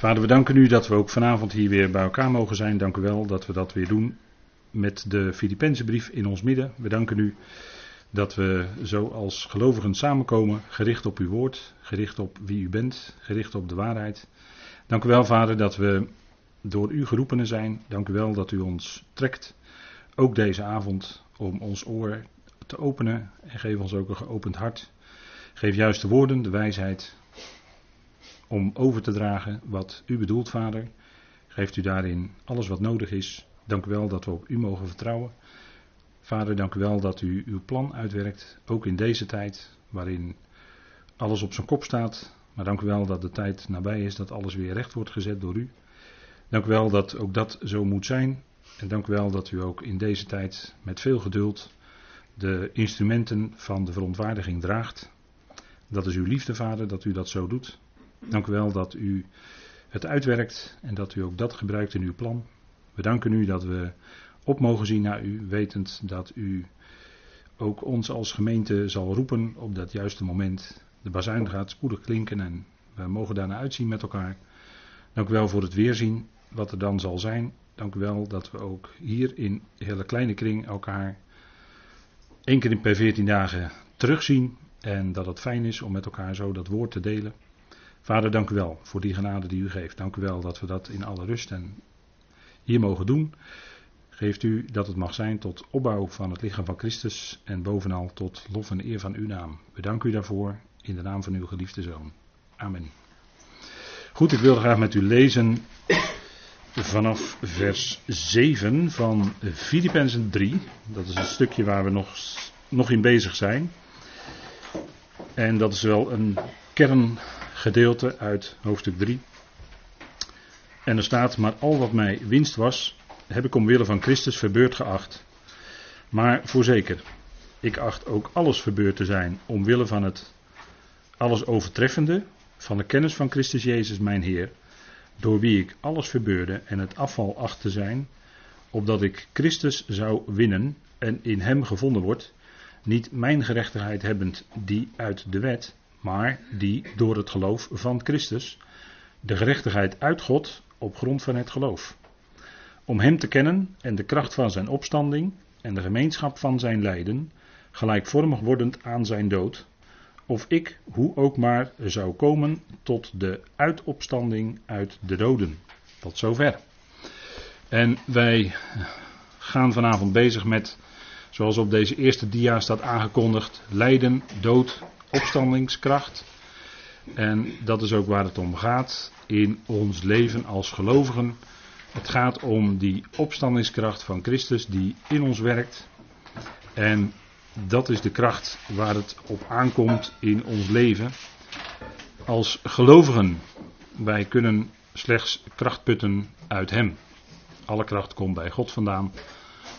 Vader, we danken u dat we ook vanavond hier weer bij elkaar mogen zijn. Dank u wel dat we dat weer doen met de Filipijnse brief in ons midden. We danken u dat we zo als gelovigen samenkomen, gericht op uw woord, gericht op wie u bent, gericht op de waarheid. Dank u wel, Vader, dat we door u geroepenen zijn. Dank u wel dat u ons trekt, ook deze avond, om ons oor te openen en geef ons ook een geopend hart. Geef juist de woorden, de wijsheid, om over te dragen wat u bedoelt, Vader. Geeft u daarin alles wat nodig is. Dank u wel dat we op u mogen vertrouwen. Vader, dank u wel dat u uw plan uitwerkt, ook in deze tijd waarin alles op zijn kop staat. Maar dank u wel dat de tijd nabij is dat alles weer recht wordt gezet door u. Dank u wel dat ook dat zo moet zijn. En dank u wel dat u ook in deze tijd met veel geduld de instrumenten van de verontwaardiging draagt. Dat is uw liefde, Vader, dat u dat zo doet. Dank u wel dat u het uitwerkt en dat u ook dat gebruikt in uw plan. We danken u dat we op mogen zien naar u, wetend dat u ook ons als gemeente zal roepen op dat juiste moment. De bazuin gaat spoedig klinken en we mogen daarna uitzien met elkaar. Dank u wel voor het weerzien wat er dan zal zijn. Dank u wel dat we ook hier in hele kleine kring elkaar één keer per veertien dagen terugzien. En dat het fijn is om met elkaar zo dat woord te delen. Vader, dank u wel voor die genade die u geeft. Dank u wel dat we dat in alle rust en hier mogen doen. Geeft u dat het mag zijn tot opbouw van het lichaam van Christus en bovenal tot lof en eer van uw naam. We u daarvoor in de naam van uw geliefde zoon. Amen. Goed, ik wil graag met u lezen vanaf vers 7 van Filippenzen 3. Dat is een stukje waar we nog, nog in bezig zijn. En dat is wel een kerngedeelte uit hoofdstuk 3. En er staat, maar al wat mij winst was, heb ik omwille van Christus verbeurd geacht. Maar voorzeker, ik acht ook alles verbeurd te zijn omwille van het alles overtreffende, van de kennis van Christus Jezus mijn Heer, door wie ik alles verbeurde en het afval acht te zijn, opdat ik Christus zou winnen en in hem gevonden wordt, niet mijn gerechtigheid hebbend die uit de wet, maar die door het geloof van Christus, de gerechtigheid uit God op grond van het geloof. Om Hem te kennen en de kracht van Zijn opstanding en de gemeenschap van Zijn lijden, gelijkvormig wordend aan Zijn dood, of ik, hoe ook maar, zou komen tot de uitopstanding uit de doden. Tot zover. En wij gaan vanavond bezig met, zoals op deze eerste dia staat aangekondigd, lijden, dood, opstandingskracht. En dat is ook waar het om gaat in ons leven als gelovigen. Het gaat om die opstandingskracht van Christus die in ons werkt. En dat is de kracht waar het op aankomt in ons leven. Als gelovigen, wij kunnen slechts kracht putten uit Hem. Alle kracht komt bij God vandaan.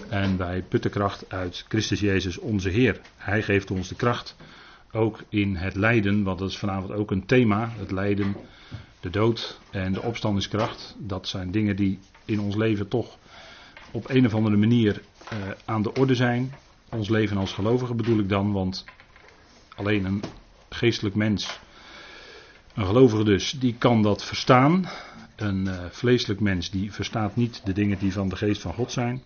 En wij putten kracht uit Christus Jezus, onze Heer. Hij geeft ons de kracht, ook in het lijden, want dat is vanavond ook een thema. Het lijden, de dood en de opstandingskracht. Dat zijn dingen die in ons leven toch op een of andere manier uh, aan de orde zijn ons leven als gelovige bedoel ik dan, want alleen een geestelijk mens, een gelovige dus, die kan dat verstaan. Een uh, vleeselijk mens die verstaat niet de dingen die van de geest van God zijn.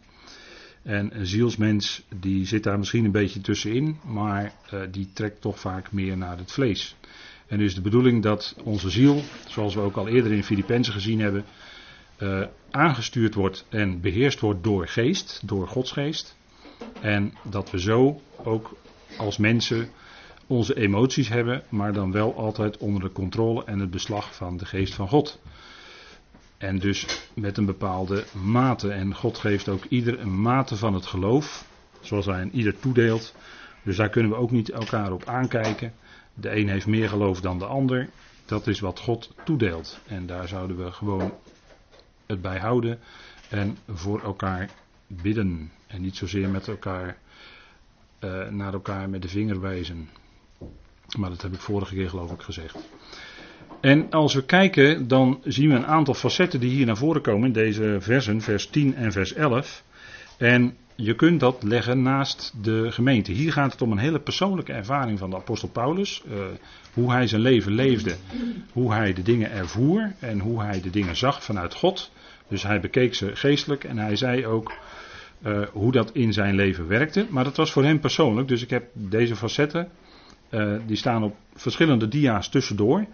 En een zielsmens die zit daar misschien een beetje tussenin, maar uh, die trekt toch vaak meer naar het vlees. En dus de bedoeling dat onze ziel, zoals we ook al eerder in Filippenzen gezien hebben, uh, aangestuurd wordt en beheerst wordt door geest, door Gods geest. En dat we zo ook als mensen onze emoties hebben, maar dan wel altijd onder de controle en het beslag van de geest van God. En dus met een bepaalde mate. En God geeft ook ieder een mate van het geloof, zoals hij aan ieder toedeelt. Dus daar kunnen we ook niet elkaar op aankijken. De een heeft meer geloof dan de ander. Dat is wat God toedeelt. En daar zouden we gewoon het bij houden en voor elkaar bidden. En niet zozeer met elkaar uh, naar elkaar met de vinger wijzen. Maar dat heb ik vorige keer geloof ik gezegd. En als we kijken, dan zien we een aantal facetten die hier naar voren komen in deze versen, vers 10 en vers 11. En je kunt dat leggen naast de gemeente. Hier gaat het om een hele persoonlijke ervaring van de apostel Paulus. Uh, hoe hij zijn leven leefde, hoe hij de dingen ervoer en hoe hij de dingen zag vanuit God. Dus hij bekeek ze geestelijk en hij zei ook uh, hoe dat in zijn leven werkte. Maar dat was voor hem persoonlijk, dus ik heb deze facetten, uh, die staan op verschillende dia's tussendoor.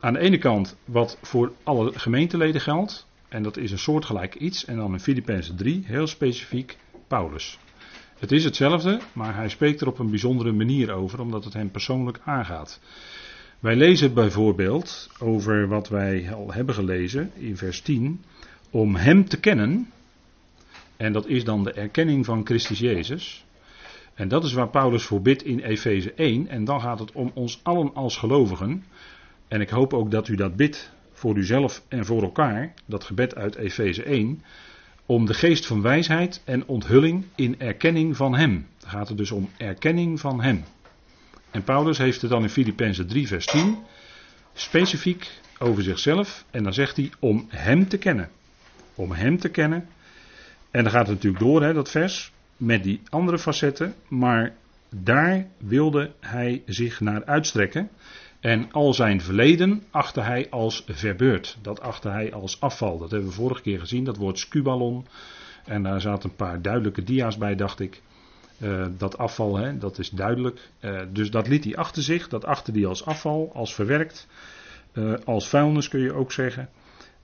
Aan de ene kant wat voor alle gemeenteleden geldt. En dat is een soortgelijk iets. En dan in Filippenzen 3 heel specifiek Paulus. Het is hetzelfde, maar hij spreekt er op een bijzondere manier over, omdat het hem persoonlijk aangaat. Wij lezen bijvoorbeeld over wat wij al hebben gelezen in vers 10. Om hem te kennen. En dat is dan de erkenning van Christus Jezus. En dat is waar Paulus voor bidt in Efeze 1. En dan gaat het om ons allen als gelovigen. En ik hoop ook dat u dat bidt voor uzelf en voor elkaar, dat gebed uit Efeze 1, om de geest van wijsheid en onthulling in erkenning van Hem. Dan gaat het dus om erkenning van Hem. En Paulus heeft het dan in Filippenzen 3, vers 10, specifiek over zichzelf. En dan zegt hij om Hem te kennen. Om Hem te kennen. En dan gaat het natuurlijk door, hè, dat vers, met die andere facetten. Maar daar wilde hij zich naar uitstrekken. En al zijn verleden achtte hij als verbeurd. Dat achtte hij als afval. Dat hebben we vorige keer gezien, dat woord skuballon. En daar zaten een paar duidelijke dia's bij, dacht ik. Uh, dat afval, hè, dat is duidelijk. Uh, dus dat liet hij achter zich. Dat achtte hij als afval, als verwerkt. Uh, als vuilnis kun je ook zeggen.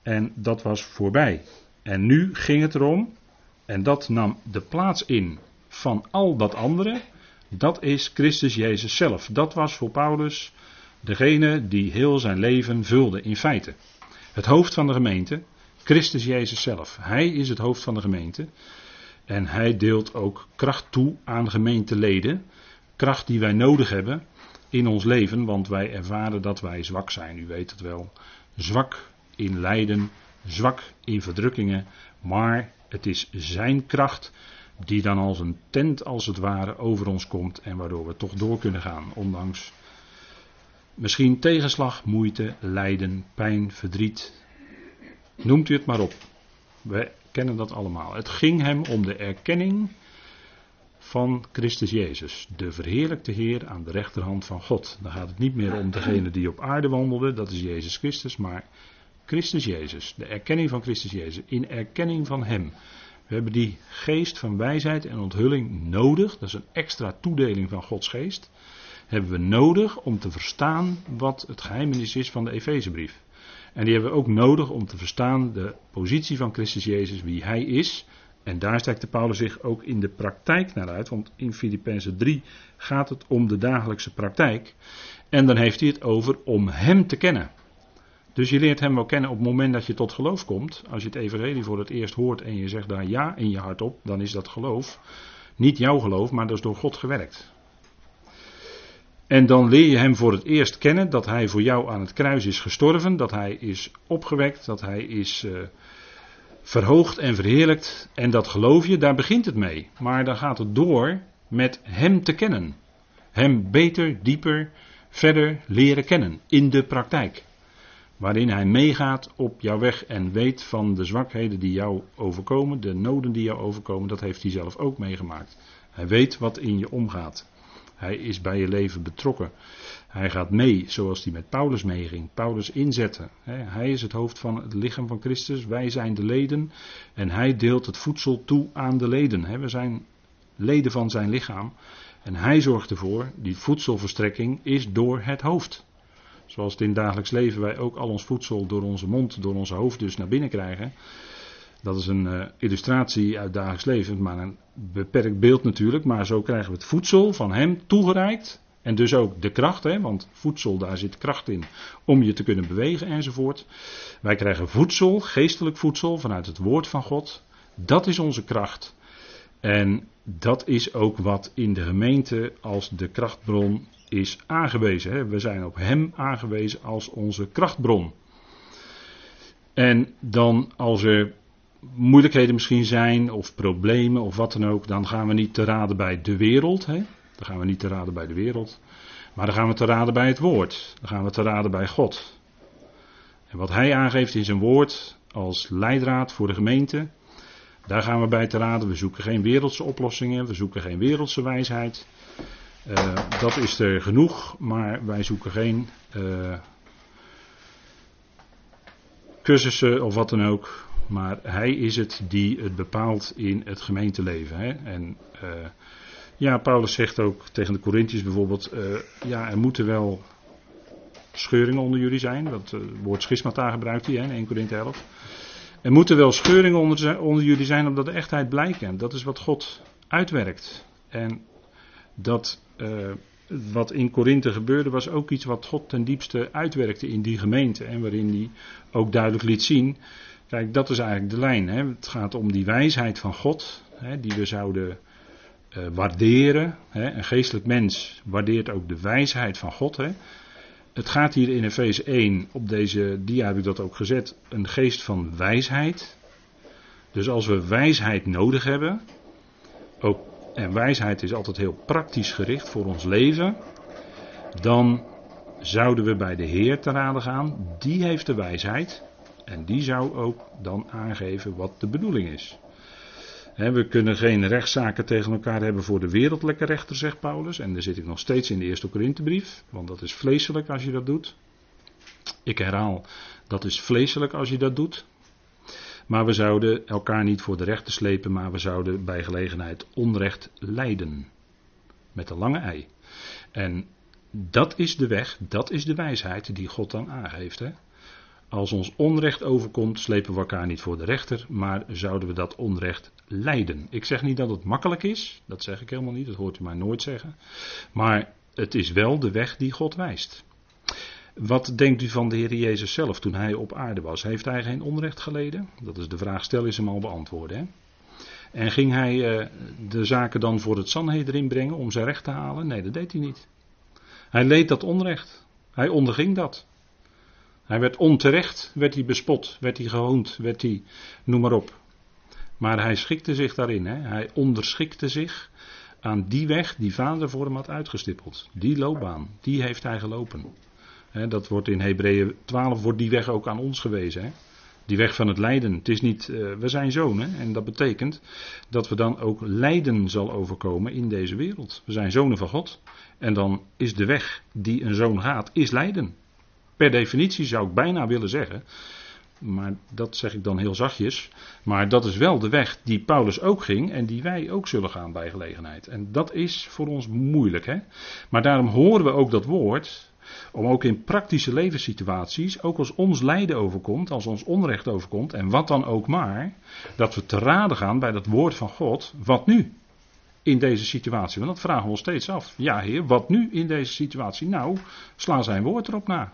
En dat was voorbij. En nu ging het erom. En dat nam de plaats in van al dat andere. Dat is Christus Jezus zelf. Dat was voor Paulus Degene die heel zijn leven vulde in feite. Het hoofd van de gemeente, Christus Jezus zelf. Hij is het hoofd van de gemeente. En hij deelt ook kracht toe aan gemeenteleden. Kracht die wij nodig hebben in ons leven, want wij ervaren dat wij zwak zijn. U weet het wel. Zwak in lijden, zwak in verdrukkingen. Maar het is zijn kracht die dan als een tent als het ware over ons komt en waardoor we toch door kunnen gaan, ondanks Misschien tegenslag, moeite, lijden, pijn, verdriet. Noemt u het maar op. We kennen dat allemaal. Het ging hem om de erkenning van Christus Jezus, de verheerlijkte Heer aan de rechterhand van God. Dan gaat het niet meer om degene die op aarde wandelde, dat is Jezus Christus, maar Christus Jezus, de erkenning van Christus Jezus, in erkenning van Hem. We hebben die geest van wijsheid en onthulling nodig, dat is een extra toedeling van Gods geest hebben we nodig om te verstaan wat het geheimenis is van de Efezebrief. En die hebben we ook nodig om te verstaan de positie van Christus Jezus, wie Hij is. En daar strekte Paulus zich ook in de praktijk naar uit, want in Filippenzen 3 gaat het om de dagelijkse praktijk. En dan heeft hij het over om Hem te kennen. Dus je leert Hem wel kennen op het moment dat je tot geloof komt. Als je het Evangelie voor het eerst hoort en je zegt daar ja in je hart op, dan is dat geloof. Niet jouw geloof, maar dat is door God gewerkt. En dan leer je hem voor het eerst kennen dat hij voor jou aan het kruis is gestorven, dat hij is opgewekt, dat hij is uh, verhoogd en verheerlijkt. En dat geloof je, daar begint het mee. Maar dan gaat het door met hem te kennen. Hem beter, dieper, verder leren kennen in de praktijk. Waarin hij meegaat op jouw weg en weet van de zwakheden die jou overkomen, de noden die jou overkomen, dat heeft hij zelf ook meegemaakt. Hij weet wat in je omgaat. Hij is bij je leven betrokken. Hij gaat mee zoals hij met Paulus meeging. Paulus inzetten. Hij is het hoofd van het lichaam van Christus. Wij zijn de leden. En hij deelt het voedsel toe aan de leden. We zijn leden van zijn lichaam. En hij zorgt ervoor, die voedselverstrekking is door het hoofd. Zoals het in het dagelijks leven wij ook al ons voedsel door onze mond, door onze hoofd dus naar binnen krijgen. Dat is een uh, illustratie uit dagelijks leven, maar een beperkt beeld natuurlijk. Maar zo krijgen we het voedsel van hem toegereikt. En dus ook de kracht, hè, want voedsel, daar zit kracht in om je te kunnen bewegen enzovoort. Wij krijgen voedsel, geestelijk voedsel, vanuit het woord van God. Dat is onze kracht. En dat is ook wat in de gemeente als de krachtbron is aangewezen. We zijn op Hem aangewezen als onze krachtbron. En dan als er moeilijkheden misschien zijn, of problemen, of wat dan ook, dan gaan we niet te raden bij de wereld. Hè? Dan gaan we niet te raden bij de wereld. Maar dan gaan we te raden bij het woord. Dan gaan we te raden bij God. En wat hij aangeeft in zijn woord als leidraad voor de gemeente, Daar gaan we bij te raden. We zoeken geen wereldse oplossingen, we zoeken geen wereldse wijsheid. Uh, dat is er genoeg, maar wij zoeken geen uh, cursussen of wat dan ook. Maar hij is het die het bepaalt in het gemeenteleven. Hè? En uh, ja, Paulus zegt ook tegen de Corinthiërs bijvoorbeeld: ja, er moeten wel scheuringen onder jullie zijn. Dat woord schismata gebruikt hij hè, in 1 Corinthië 11. Er moeten wel scheuringen onder, onder jullie zijn omdat de echtheid blijken. Dat is wat God uitwerkt. En dat uh, wat in Korinthe gebeurde was ook iets wat God ten diepste uitwerkte in die gemeente. En waarin hij ook duidelijk liet zien. Kijk, dat is eigenlijk de lijn. Hè. Het gaat om die wijsheid van God. Hè, die we zouden uh, waarderen. Hè. Een geestelijk mens waardeert ook de wijsheid van God. Hè. Het gaat hier in Efeze 1, op deze dia heb ik dat ook gezet, een geest van wijsheid. Dus als we wijsheid nodig hebben, ook, en wijsheid is altijd heel praktisch gericht voor ons leven, dan zouden we bij de Heer te raden gaan. Die heeft de wijsheid en die zou ook dan aangeven wat de bedoeling is we kunnen geen rechtszaken tegen elkaar hebben voor de wereldlijke rechter, zegt Paulus. En daar zit ik nog steeds in de eerste Korinthebrief, want dat is vleeselijk als je dat doet. Ik herhaal, dat is vleeselijk als je dat doet. Maar we zouden elkaar niet voor de rechter slepen, maar we zouden bij gelegenheid onrecht lijden. Met een lange ei. En dat is de weg, dat is de wijsheid die God dan aangeeft. Hè? Als ons onrecht overkomt, slepen we elkaar niet voor de rechter, maar zouden we dat onrecht lijden. Ik zeg niet dat het makkelijk is, dat zeg ik helemaal niet, dat hoort u mij nooit zeggen. Maar het is wel de weg die God wijst. Wat denkt u van de Heer Jezus zelf toen hij op aarde was? Heeft hij geen onrecht geleden? Dat is de vraag, stel is hem al beantwoorden. Hè? En ging hij uh, de zaken dan voor het Sanhedrin brengen om zijn recht te halen? Nee, dat deed hij niet. Hij leed dat onrecht. Hij onderging dat. Hij werd onterecht, werd hij bespot, werd hij gehoond, werd hij, noem maar op. Maar hij schikte zich daarin, hè? hij onderschikte zich aan die weg die vader voor hem had uitgestippeld. Die loopbaan, die heeft hij gelopen. dat wordt in Hebreeën 12, wordt die weg ook aan ons gewezen. Hè? Die weg van het lijden. Het is niet, uh, we zijn zonen en dat betekent dat we dan ook lijden zal overkomen in deze wereld. We zijn zonen van God en dan is de weg die een zoon gaat, is lijden. Per definitie zou ik bijna willen zeggen, maar dat zeg ik dan heel zachtjes, maar dat is wel de weg die Paulus ook ging en die wij ook zullen gaan bij gelegenheid. En dat is voor ons moeilijk. Hè? Maar daarom horen we ook dat woord, om ook in praktische levenssituaties, ook als ons lijden overkomt, als ons onrecht overkomt, en wat dan ook maar, dat we te raden gaan bij dat woord van God, wat nu? In deze situatie, want dat vragen we ons steeds af. Ja, Heer, wat nu in deze situatie? Nou, sla zijn woord erop na.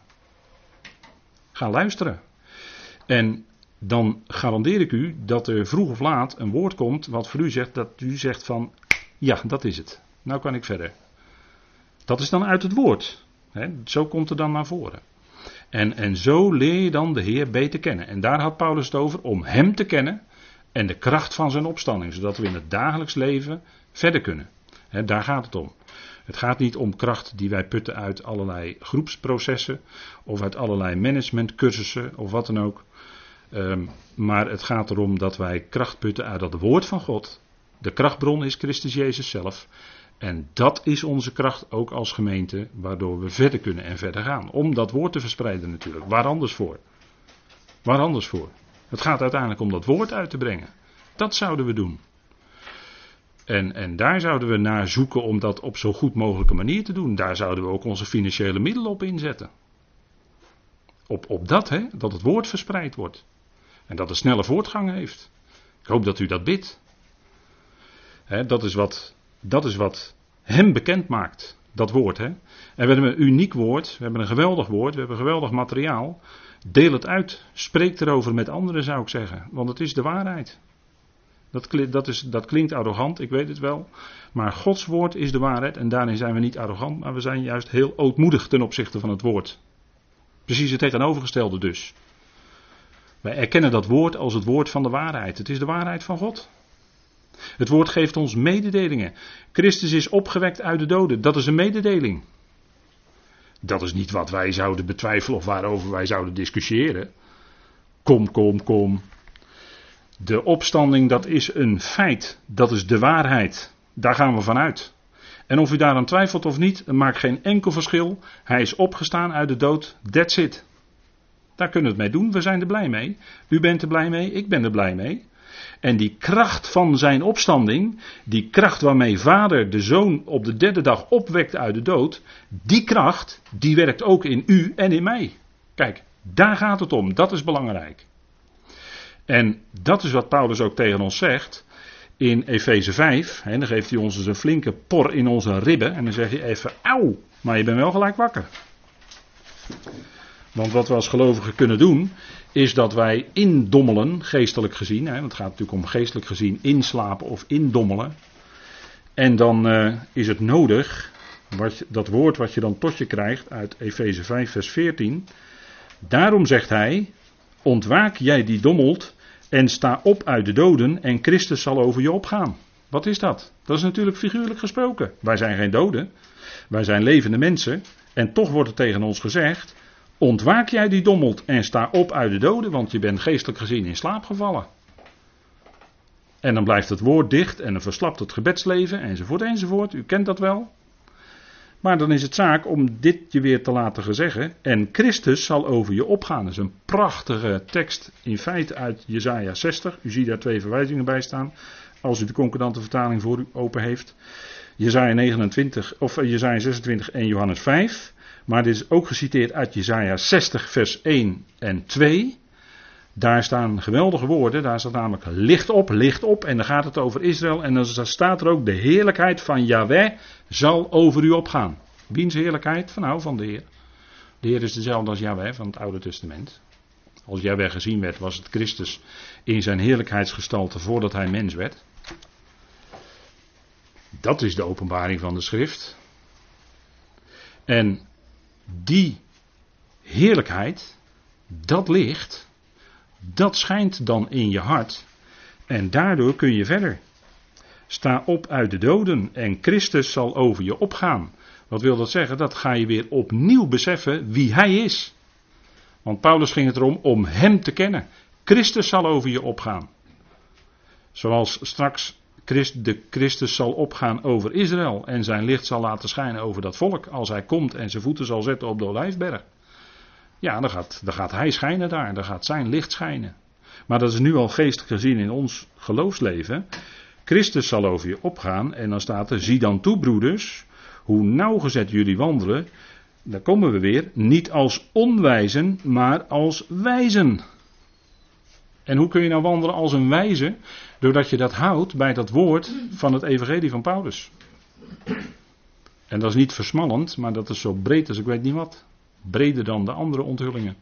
Ga luisteren. En dan garandeer ik u dat er vroeg of laat een woord komt wat voor u zegt dat u zegt van ja, dat is het. Nou kan ik verder. Dat is dan uit het woord. zo komt het dan naar voren. En, en zo leer je dan de Heer beter kennen. En daar had Paulus het over om Hem te kennen en de kracht van zijn opstanding, zodat we in het dagelijks leven verder kunnen. daar gaat het om. Het gaat niet om kracht die wij putten uit allerlei groepsprocessen of uit allerlei managementcursussen of wat dan ook. Um, maar het gaat erom dat wij kracht putten uit dat woord van God. De krachtbron is Christus Jezus zelf. En dat is onze kracht ook als gemeente, waardoor we verder kunnen en verder gaan. Om dat woord te verspreiden natuurlijk. Waar anders voor? Waar anders voor? Het gaat uiteindelijk om dat woord uit te brengen. Dat zouden we doen. En, en daar zouden we naar zoeken om dat op zo goed mogelijke manier te doen. Daar zouden we ook onze financiële middelen op inzetten. Op, op dat, hè, dat het woord verspreid wordt. En dat het snelle voortgang heeft. Ik hoop dat u dat bidt. Hè, dat, is wat, dat is wat hem bekend maakt. Dat woord. Hè. En we hebben een uniek woord. We hebben een geweldig woord. We hebben geweldig materiaal. Deel het uit. Spreek erover met anderen, zou ik zeggen. Want het is de waarheid. Dat, dat, is, dat klinkt arrogant, ik weet het wel. Maar Gods woord is de waarheid en daarin zijn we niet arrogant, maar we zijn juist heel ootmoedig ten opzichte van het woord. Precies het tegenovergestelde dus. Wij erkennen dat woord als het woord van de waarheid. Het is de waarheid van God. Het woord geeft ons mededelingen. Christus is opgewekt uit de doden. Dat is een mededeling. Dat is niet wat wij zouden betwijfelen of waarover wij zouden discussiëren. Kom, kom, kom. De opstanding, dat is een feit. Dat is de waarheid. Daar gaan we vanuit. En of u daaraan twijfelt of niet, maakt geen enkel verschil. Hij is opgestaan uit de dood. That's it. Daar kunnen we het mee doen. We zijn er blij mee. U bent er blij mee. Ik ben er blij mee. En die kracht van zijn opstanding, die kracht waarmee vader de zoon op de derde dag opwekt uit de dood, die kracht, die werkt ook in u en in mij. Kijk, daar gaat het om. Dat is belangrijk. En dat is wat Paulus ook tegen ons zegt in Efeze 5. En dan geeft hij ons dus een flinke por in onze ribben. En dan zeg je even, auw, maar je bent wel gelijk wakker. Want wat we als gelovigen kunnen doen, is dat wij indommelen, geestelijk gezien. Hè, want het gaat natuurlijk om geestelijk gezien inslapen of indommelen. En dan uh, is het nodig, wat, dat woord wat je dan tot je krijgt uit Efeze 5, vers 14. Daarom zegt hij: Ontwaak jij die dommelt en sta op uit de doden en Christus zal over je opgaan. Wat is dat? Dat is natuurlijk figuurlijk gesproken. Wij zijn geen doden, wij zijn levende mensen. En toch wordt er tegen ons gezegd: Ontwaak jij die dommelt en sta op uit de doden, want je bent geestelijk gezien in slaap gevallen. En dan blijft het woord dicht en dan verslapt het gebedsleven enzovoort enzovoort. U kent dat wel. Maar dan is het zaak om dit je weer te laten zeggen. En Christus zal over je opgaan. Dat is een prachtige tekst in feite uit Jesaja 60. U ziet daar twee verwijzingen bij staan. Als u de concordante vertaling voor u open heeft. Jesaja 29 of eh, Jesaja 26 en Johannes 5. Maar dit is ook geciteerd uit Jesaja 60 vers 1 en 2. Daar staan geweldige woorden. Daar staat namelijk licht op, licht op. En dan gaat het over Israël. En dan staat er ook de heerlijkheid van Yahweh zal over u opgaan. Wiens heerlijkheid? Van nou, van de Heer. De Heer is dezelfde als Yahweh van het Oude Testament. Als Yahweh gezien werd, was het Christus in zijn heerlijkheidsgestalte voordat hij mens werd. Dat is de openbaring van de schrift. En die heerlijkheid, dat licht, dat schijnt dan in je hart. En daardoor kun je verder. Sta op uit de doden en Christus zal over je opgaan. Wat wil dat zeggen? Dat ga je weer opnieuw beseffen wie Hij is. Want Paulus ging het erom om Hem te kennen. Christus zal over je opgaan. Zoals straks de Christus zal opgaan over Israël en zijn licht zal laten schijnen over dat volk als hij komt en zijn voeten zal zetten op de olijfberg. Ja, dan gaat, dan gaat hij schijnen daar, dan gaat zijn licht schijnen. Maar dat is nu al geestelijk gezien in ons geloofsleven. Christus zal over je opgaan en dan staat er, zie dan toe broeders, hoe nauwgezet jullie wandelen. Daar komen we weer, niet als onwijzen, maar als wijzen. En hoe kun je nou wandelen als een wijze? Doordat je dat houdt bij dat woord van het evangelie van Paulus. En dat is niet versmallend, maar dat is zo breed als ik weet niet wat. Breder dan de andere onthullingen.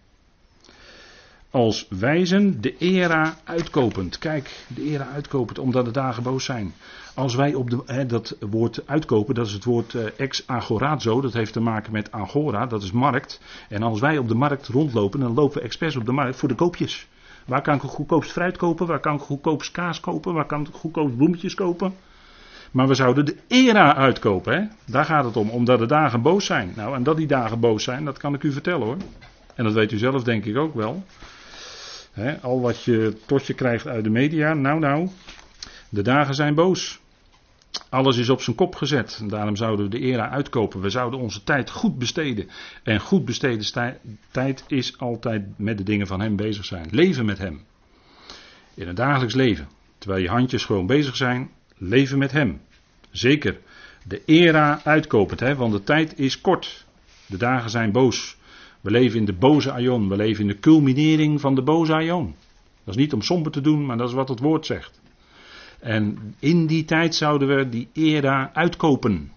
Als wijzen de era uitkopend. Kijk, de era uitkopend, omdat de dagen boos zijn. Als wij op de, hè, dat woord uitkopen, dat is het woord eh, ex agorazo, dat heeft te maken met agora, dat is markt. En als wij op de markt rondlopen, dan lopen we expres op de markt voor de koopjes. Waar kan ik goedkoopst fruit kopen? Waar kan ik goedkoopst kaas kopen? Waar kan ik goedkoopst bloemetjes kopen? Maar we zouden de era uitkopen. Hè? Daar gaat het om, omdat de dagen boos zijn. Nou, en dat die dagen boos zijn, dat kan ik u vertellen hoor. En dat weet u zelf denk ik ook wel. al wat je tot je krijgt uit de media. Nou, nou. De dagen zijn boos. Alles is op zijn kop gezet. Daarom zouden we de era uitkopen. We zouden onze tijd goed besteden. En goed besteden tijd is altijd met de dingen van Hem bezig zijn. Leven met Hem. In het dagelijks leven. Terwijl je handjes gewoon bezig zijn. Leven met Hem. Zeker. De era uitkopend, hè, want de tijd is kort. De dagen zijn boos. We leven in de boze aion. We leven in de culminering van de boze aion. Dat is niet om somber te doen, maar dat is wat het woord zegt. En in die tijd zouden we die era uitkopen.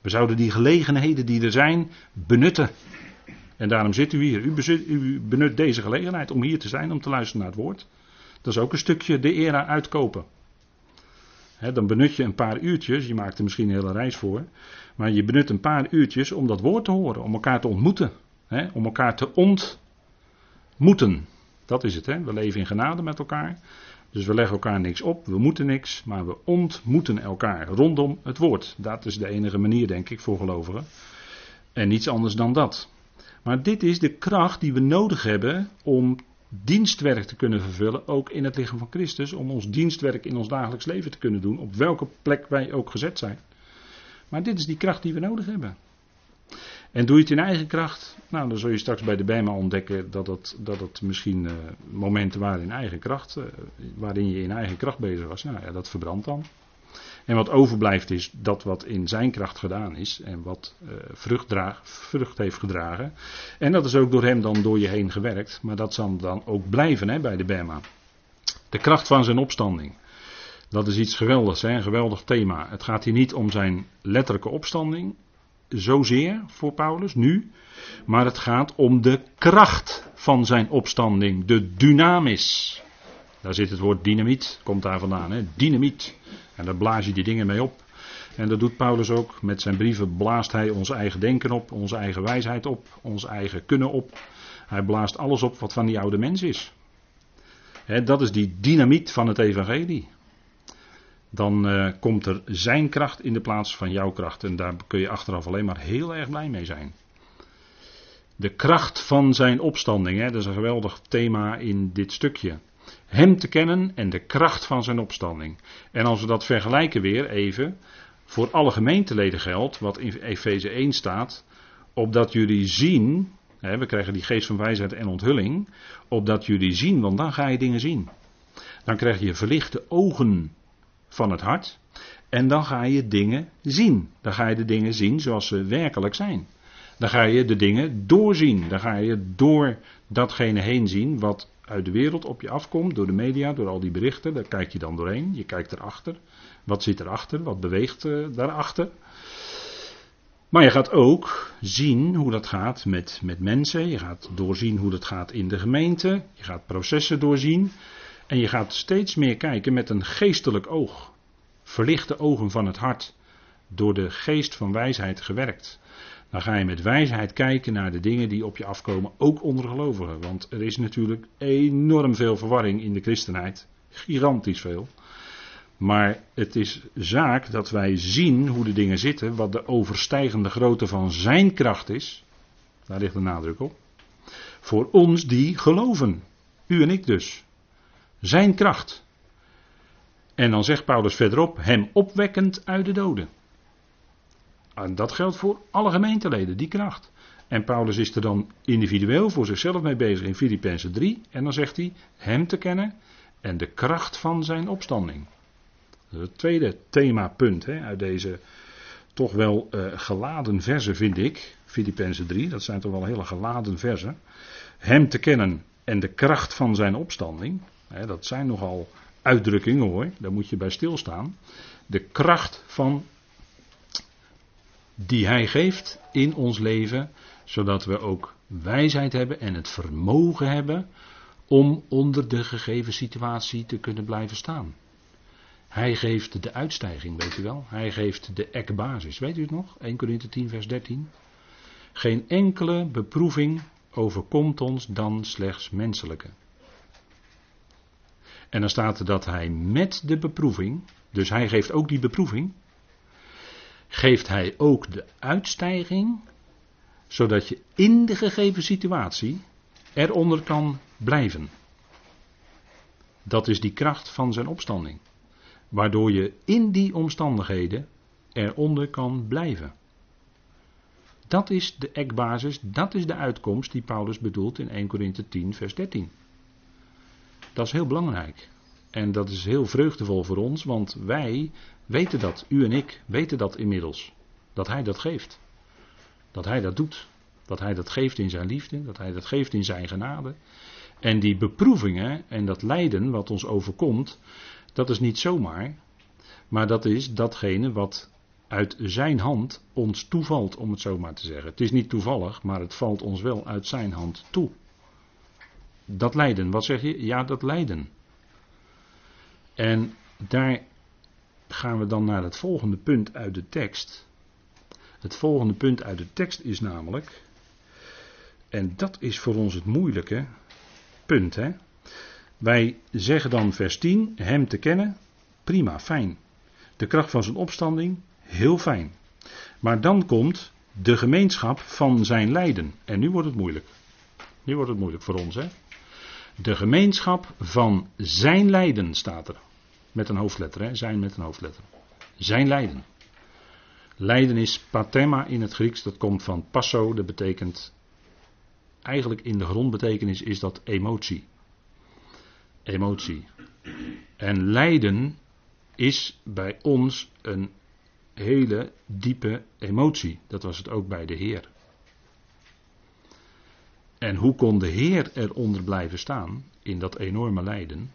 We zouden die gelegenheden die er zijn benutten. En daarom zit u hier. U, u benut deze gelegenheid om hier te zijn, om te luisteren naar het woord. Dat is ook een stukje de era uitkopen. Dan benut je een paar uurtjes, je maakt er misschien een hele reis voor. Maar je benut een paar uurtjes om dat woord te horen, om elkaar te ontmoeten. om elkaar te ontmoeten. Dat is het, hè? we leven in genade met elkaar. Dus we leggen elkaar niks op, we moeten niks, maar we ontmoeten elkaar rondom het woord. Dat is de enige manier, denk ik, voor gelovigen. En niets anders dan dat. Maar dit is de kracht die we nodig hebben om dienstwerk te kunnen vervullen, ook in het lichaam van Christus, om ons dienstwerk in ons dagelijks leven te kunnen doen, op welke plek wij ook gezet zijn. Maar dit is die kracht die we nodig hebben. En doe je het in eigen kracht, nou dan zul je straks bij de Bijma ontdekken dat het, dat het misschien uh, momenten waren in eigen kracht, uh, waarin je in eigen kracht bezig was. Nou ja, dat verbrandt dan. En wat overblijft is dat wat in zijn kracht gedaan is en wat uh, vrucht, vrucht, heeft gedragen. En dat is ook door hem dan door je heen gewerkt, maar dat zal dan ook blijven hè, bij de Bema. De kracht van zijn opstanding. Dat is iets geweldigs, hè, een geweldig thema. Het gaat hier niet om zijn letterlijke opstanding, zozeer voor Paulus nu, maar het gaat om de kracht van zijn opstanding, de dynamis. Daar zit het woord dynamiet, komt daar vandaan, hè? dynamiet. En daar blaas je die dingen mee op. En dat doet Paulus ook. Met zijn brieven blaast hij ons eigen denken op, onze eigen wijsheid op, ons eigen kunnen op. Hij blaast alles op wat van die oude mens is. dat is die dynamiet van het evangelie. Dan uh, komt er zijn kracht in de plaats van jouw kracht. En daar kun je achteraf alleen maar heel erg blij mee zijn. De kracht van zijn opstanding, dat is een geweldig thema in dit stukje. Hem te kennen en de kracht van zijn opstanding. En als we dat vergelijken weer even, voor alle gemeenteleden geldt, wat in Efeze 1 staat, opdat jullie zien, hè, we krijgen die geest van wijsheid en onthulling, opdat jullie zien, want dan ga je dingen zien. Dan krijg je verlichte ogen van het hart en dan ga je dingen zien. Dan ga je de dingen zien zoals ze werkelijk zijn. Dan ga je de dingen doorzien. Dan ga je door datgene heen zien wat uit de wereld op je afkomt, door de media, door al die berichten. Daar kijk je dan doorheen. Je kijkt erachter. Wat zit erachter? Wat beweegt uh, daarachter? Maar je gaat ook zien hoe dat gaat met, met mensen. Je gaat doorzien hoe dat gaat in de gemeente. Je gaat processen doorzien. En je gaat steeds meer kijken met een geestelijk oog. Verlichte ogen van het hart. Door de geest van wijsheid gewerkt. Dan ga je met wijsheid kijken naar de dingen die op je afkomen, ook onder gelovigen. Want er is natuurlijk enorm veel verwarring in de christenheid. Gigantisch veel. Maar het is zaak dat wij zien hoe de dingen zitten, wat de overstijgende grootte van zijn kracht is. Daar ligt de nadruk op. Voor ons die geloven. U en ik dus. Zijn kracht. En dan zegt Paulus verderop, hem opwekkend uit de doden. En dat geldt voor alle gemeenteleden, die kracht. En Paulus is er dan individueel voor zichzelf mee bezig in Filippenzen 3. En dan zegt hij, hem te kennen en de kracht van zijn opstanding. Het tweede themapunt hè, uit deze toch wel uh, geladen versen, vind ik. Filippenzen 3, dat zijn toch wel hele geladen versen. Hem te kennen en de kracht van zijn opstanding. Hè, dat zijn nogal uitdrukkingen hoor, daar moet je bij stilstaan. De kracht van die Hij geeft in ons leven, zodat we ook wijsheid hebben en het vermogen hebben om onder de gegeven situatie te kunnen blijven staan. Hij geeft de uitstijging, weet u wel. Hij geeft de ekbasis. Weet u het nog? 1 Corinthië 10, vers 13. Geen enkele beproeving overkomt ons dan slechts menselijke. En dan staat er dat hij met de beproeving, dus hij geeft ook die beproeving, geeft hij ook de uitstijging, zodat je in de gegeven situatie eronder kan blijven. Dat is die kracht van zijn opstanding. Waardoor je in die omstandigheden eronder kan blijven. Dat is de ekbasis, dat is de uitkomst die Paulus bedoelt in 1 Korinthe 10, vers 13. Dat is heel belangrijk. En dat is heel vreugdevol voor ons, want wij weten dat, u en ik weten dat inmiddels. Dat Hij dat geeft. Dat Hij dat doet. Dat Hij dat geeft in zijn liefde, dat Hij dat geeft in zijn genade. En die beproevingen en dat lijden wat ons overkomt, dat is niet zomaar, maar dat is datgene wat uit zijn hand ons toevalt, om het zo maar te zeggen. Het is niet toevallig, maar het valt ons wel uit zijn hand toe. Dat lijden, wat zeg je? Ja, dat lijden. En daar gaan we dan naar het volgende punt uit de tekst. Het volgende punt uit de tekst is namelijk, en dat is voor ons het moeilijke punt. Hè? Wij zeggen dan vers 10, hem te kennen, prima, fijn. De kracht van zijn opstanding, heel fijn. Maar dan komt de gemeenschap van zijn lijden. En nu wordt het moeilijk. Nu wordt het moeilijk voor ons. Hè? De gemeenschap van zijn lijden staat er. Met een hoofdletter, hè? zijn met een hoofdletter. Zijn lijden. Lijden is pathema in het Grieks, dat komt van passo, dat betekent, eigenlijk in de grondbetekenis is dat emotie. Emotie. En lijden is bij ons een hele diepe emotie. Dat was het ook bij de Heer. En hoe kon de Heer eronder blijven staan in dat enorme lijden?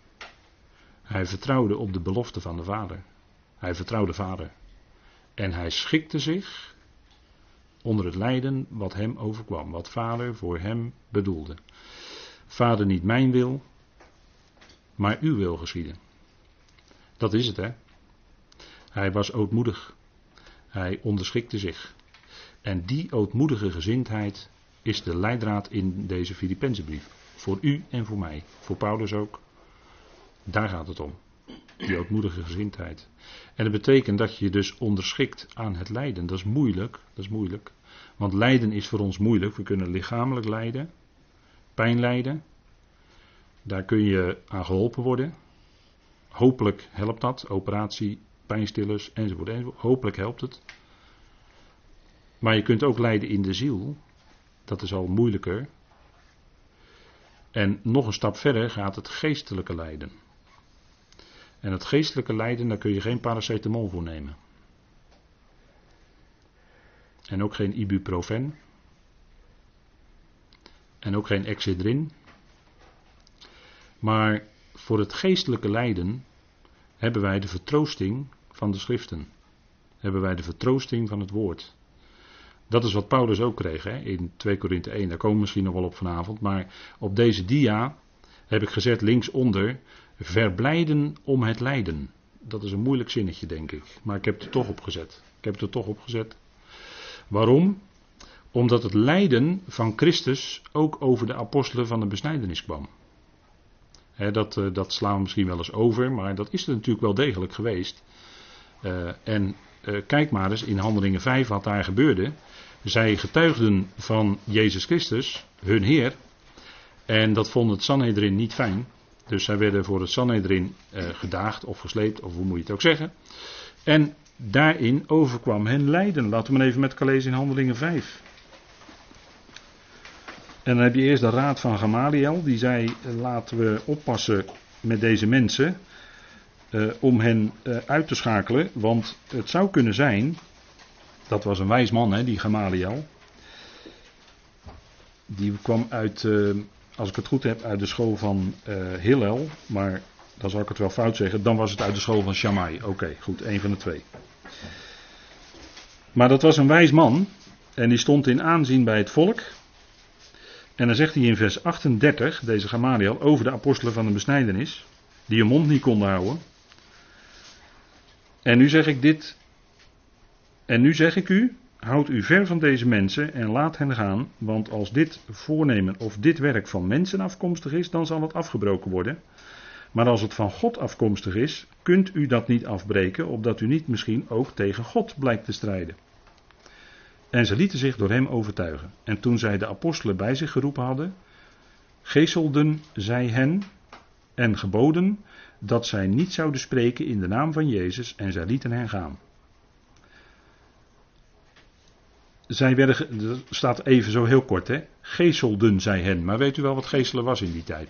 Hij vertrouwde op de belofte van de Vader. Hij vertrouwde Vader. En hij schikte zich onder het lijden wat hem overkwam, wat Vader voor hem bedoelde. Vader, niet mijn wil, maar uw wil geschieden. Dat is het, hè? Hij was ootmoedig. Hij onderschikte zich. En die ootmoedige gezindheid is de leidraad in deze Filippenzenbrief. Voor u en voor mij. Voor Paulus ook. Daar gaat het om. Die ootmoedige gezindheid. En dat betekent dat je dus onderschikt aan het lijden. Dat is moeilijk. Dat is moeilijk. Want lijden is voor ons moeilijk. We kunnen lichamelijk lijden. Pijn lijden. Daar kun je aan geholpen worden. Hopelijk helpt dat. Operatie, pijnstillers enzovoort. Hopelijk helpt het. Maar je kunt ook lijden in de ziel. Dat is al moeilijker. En nog een stap verder gaat het geestelijke lijden. En het geestelijke lijden, daar kun je geen paracetamol voor nemen. En ook geen ibuprofen. En ook geen Excedrin. Maar voor het geestelijke lijden hebben wij de vertroosting van de schriften. Hebben wij de vertroosting van het woord. Dat is wat Paulus ook kreeg hè, in 2 Korinthe 1. Daar komen we misschien nog wel op vanavond. Maar op deze dia heb ik gezet linksonder. Verblijden om het lijden. Dat is een moeilijk zinnetje, denk ik. Maar ik heb het er toch op gezet. Ik heb het er toch op gezet. Waarom? Omdat het lijden van Christus ook over de apostelen van de besnijdenis kwam. dat, eh, dat, slaan we misschien wel eens over, maar dat is er natuurlijk wel degelijk geweest. Uh, en uh, kijk maar eens in Handelingen 5 wat daar gebeurde. Zij getuigden van Jezus Christus, hun Heer. En dat vond het Sanhedrin niet fijn. Dus zij werden voor het Sanhedrin uh, gedaagd of gesleept, of hoe moet je het ook zeggen. En daarin overkwam hen lijden. Laten we maar even met elkaar in Handelingen 5. En dan heb je eerst de raad van Gamaliel, die zei: laten we oppassen met deze mensen. Uh, om hen uh, uit te schakelen, want het zou kunnen zijn dat was een wijs man, hè, die Gamaliel. Die kwam uit, uh, als ik het goed heb, uit de school van uh, Hillel. Maar dan zal ik het wel fout zeggen. Dan was het uit de school van Shammai. Oké, goed, één van de twee. Maar dat was een wijs man. En die stond in aanzien bij het volk. En dan zegt hij in vers 38, deze Gamaliel, over de apostelen van de besnijdenis. Die hun mond niet konden houden. En nu zeg ik dit en nu zeg ik u, houd u ver van deze mensen en laat hen gaan, want als dit voornemen of dit werk van mensen afkomstig is, dan zal het afgebroken worden. Maar als het van God afkomstig is, kunt u dat niet afbreken, opdat u niet misschien ook tegen God blijkt te strijden. En ze lieten zich door hem overtuigen. En toen zij de apostelen bij zich geroepen hadden, geeselden zij hen en geboden dat zij niet zouden spreken in de naam van Jezus en zij lieten hen gaan. Zij werden, dat staat even zo heel kort, hè. Geeselden zij hen. Maar weet u wel wat geeselen was in die tijd?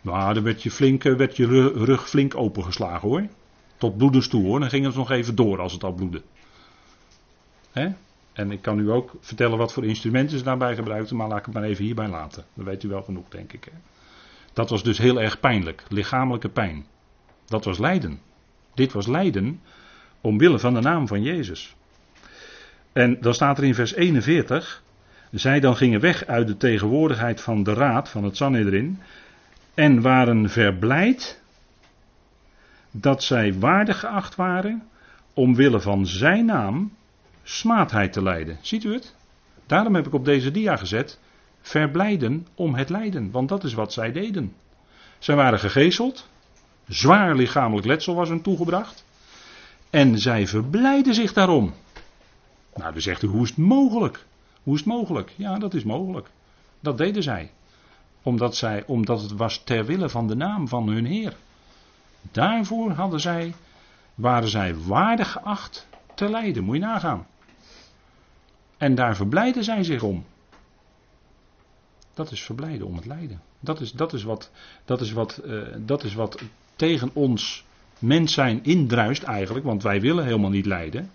Nou, dan werd je, flink, eh, werd je rug flink opengeslagen hoor. Tot bloedens toe hoor. Dan ging het nog even door als het al bloedde. Hè? En ik kan u ook vertellen wat voor instrumenten ze daarbij gebruikten, maar laat ik het maar even hierbij laten. Dan weet u wel genoeg, denk ik. Hè? Dat was dus heel erg pijnlijk. Lichamelijke pijn. Dat was lijden. Dit was lijden omwille van de naam van Jezus. En dan staat er in vers 41. Zij dan gingen weg uit de tegenwoordigheid van de raad van het Sanhedrin. En waren verblijd dat zij waardig geacht waren omwille van zijn naam smaadheid te lijden. Ziet u het? Daarom heb ik op deze dia gezet. Verblijden om het lijden, want dat is wat zij deden. Zij waren gegezeld, zwaar lichamelijk letsel was hun toegebracht. En zij verblijden zich daarom. Nou, dan zegt hoe is het mogelijk? Hoe is het mogelijk? Ja, dat is mogelijk. Dat deden zij. Omdat, zij, omdat het was ter wille van de naam van hun Heer. Daarvoor hadden zij, waren zij waardig geacht te lijden. Moet je nagaan. En daar verblijden zij zich om. Dat is verblijden om het lijden. Dat is, dat is, wat, dat is, wat, uh, dat is wat tegen ons mens zijn indruist eigenlijk, want wij willen helemaal niet lijden.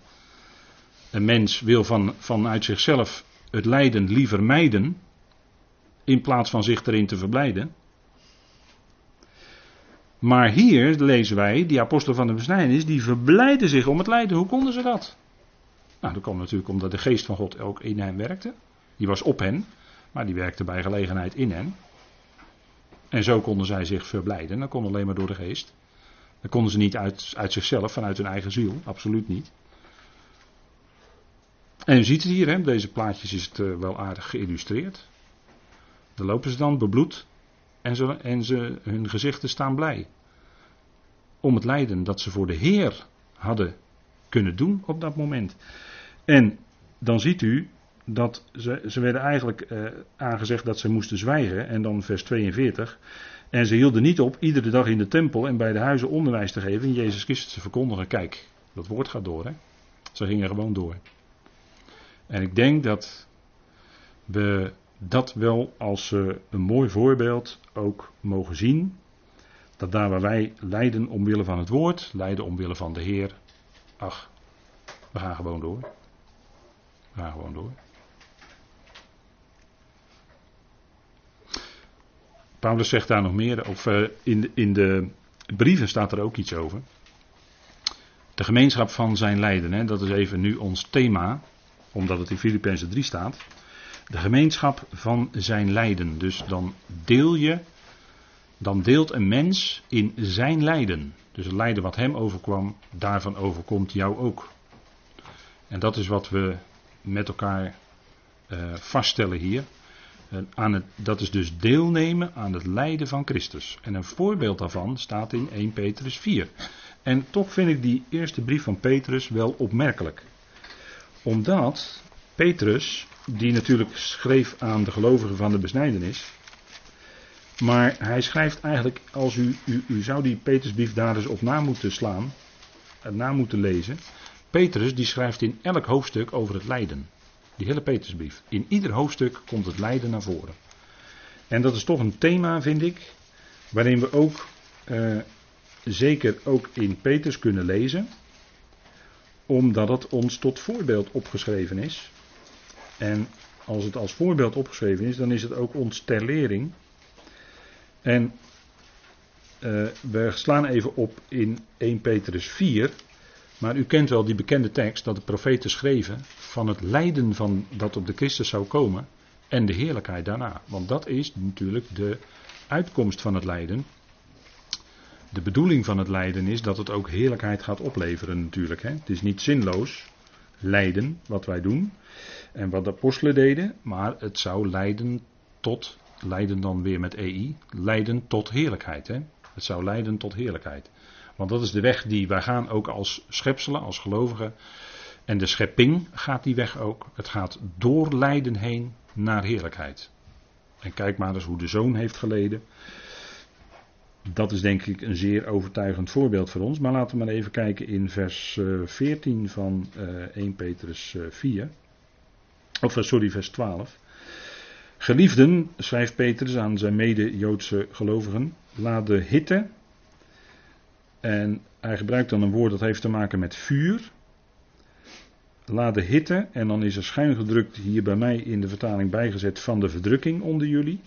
Een mens wil van, vanuit zichzelf het lijden liever mijden, in plaats van zich erin te verblijden. Maar hier lezen wij, die apostelen van de besnijdenis, die verblijden zich om het lijden. Hoe konden ze dat? Nou, dat kwam natuurlijk omdat de geest van God ook in hen werkte. Die was op hen, maar die werkte bij gelegenheid in hen. En zo konden zij zich verblijden. Dat kon alleen maar door de geest. Dat konden ze niet uit, uit zichzelf, vanuit hun eigen ziel. Absoluut niet. En u ziet het hier, hè, deze plaatjes is het uh, wel aardig geïllustreerd. Dan lopen ze dan bebloed en, ze, en ze, hun gezichten staan blij. Om het lijden dat ze voor de Heer hadden kunnen doen op dat moment. En dan ziet u dat ze, ze werden eigenlijk eh, aangezegd dat ze moesten zwijgen. En dan vers 42. En ze hielden niet op iedere dag in de tempel en bij de huizen onderwijs te geven. En Jezus Christus te verkondigen. Kijk, dat woord gaat door. Hè? Ze gingen gewoon door. En ik denk dat we dat wel als uh, een mooi voorbeeld ook mogen zien. Dat daar waar wij lijden omwille van het woord, lijden omwille van de Heer. Ach, we gaan gewoon door. We gaan gewoon door. Paulus zegt daar nog meer, of uh, in, de, in de brieven staat er ook iets over. De gemeenschap van zijn lijden, hè, dat is even nu ons thema, omdat het in Filippenzen 3 staat. De gemeenschap van zijn lijden. Dus dan deel je, dan deelt een mens in zijn lijden. Dus het lijden wat hem overkwam, daarvan overkomt jou ook. En dat is wat we met elkaar uh, vaststellen hier. Aan het, dat is dus deelnemen aan het lijden van Christus. En een voorbeeld daarvan staat in 1 Petrus 4. En toch vind ik die eerste brief van Petrus wel opmerkelijk. Omdat Petrus, die natuurlijk schreef aan de gelovigen van de besnijdenis. Maar hij schrijft eigenlijk, als u, u, zou die Petrusbrief daar eens op na moeten slaan, na moeten lezen. Petrus die schrijft in elk hoofdstuk over het lijden. Die hele Petrusbrief. In ieder hoofdstuk komt het lijden naar voren. En dat is toch een thema, vind ik, waarin we ook uh, zeker ook in Petrus kunnen lezen, omdat het ons tot voorbeeld opgeschreven is. En als het als voorbeeld opgeschreven is, dan is het ook ons ter lering. En uh, we slaan even op in 1 Petrus 4. Maar u kent wel die bekende tekst dat de profeten schreven van het lijden van dat op de Christus zou komen en de heerlijkheid daarna. Want dat is natuurlijk de uitkomst van het lijden. De bedoeling van het lijden is dat het ook heerlijkheid gaat opleveren natuurlijk. Hè. Het is niet zinloos lijden wat wij doen en wat de apostelen deden, maar het zou leiden tot, leiden dan weer met EI, leiden tot heerlijkheid. Hè. Het zou leiden tot heerlijkheid. Want dat is de weg die wij gaan ook als schepselen, als gelovigen. En de schepping gaat die weg ook. Het gaat door lijden heen naar heerlijkheid. En kijk maar eens hoe de zoon heeft geleden. Dat is denk ik een zeer overtuigend voorbeeld voor ons. Maar laten we maar even kijken in vers 14 eh, van 1 eh, Petrus 4. Eh, of sorry, vers 12. Geliefden, schrijft Petrus aan zijn mede-Joodse gelovigen, laat de hitte en hij gebruikt dan een woord dat heeft te maken met vuur. Laat de hitte, en dan is er schuin gedrukt hier bij mij in de vertaling bijgezet van de verdrukking onder jullie.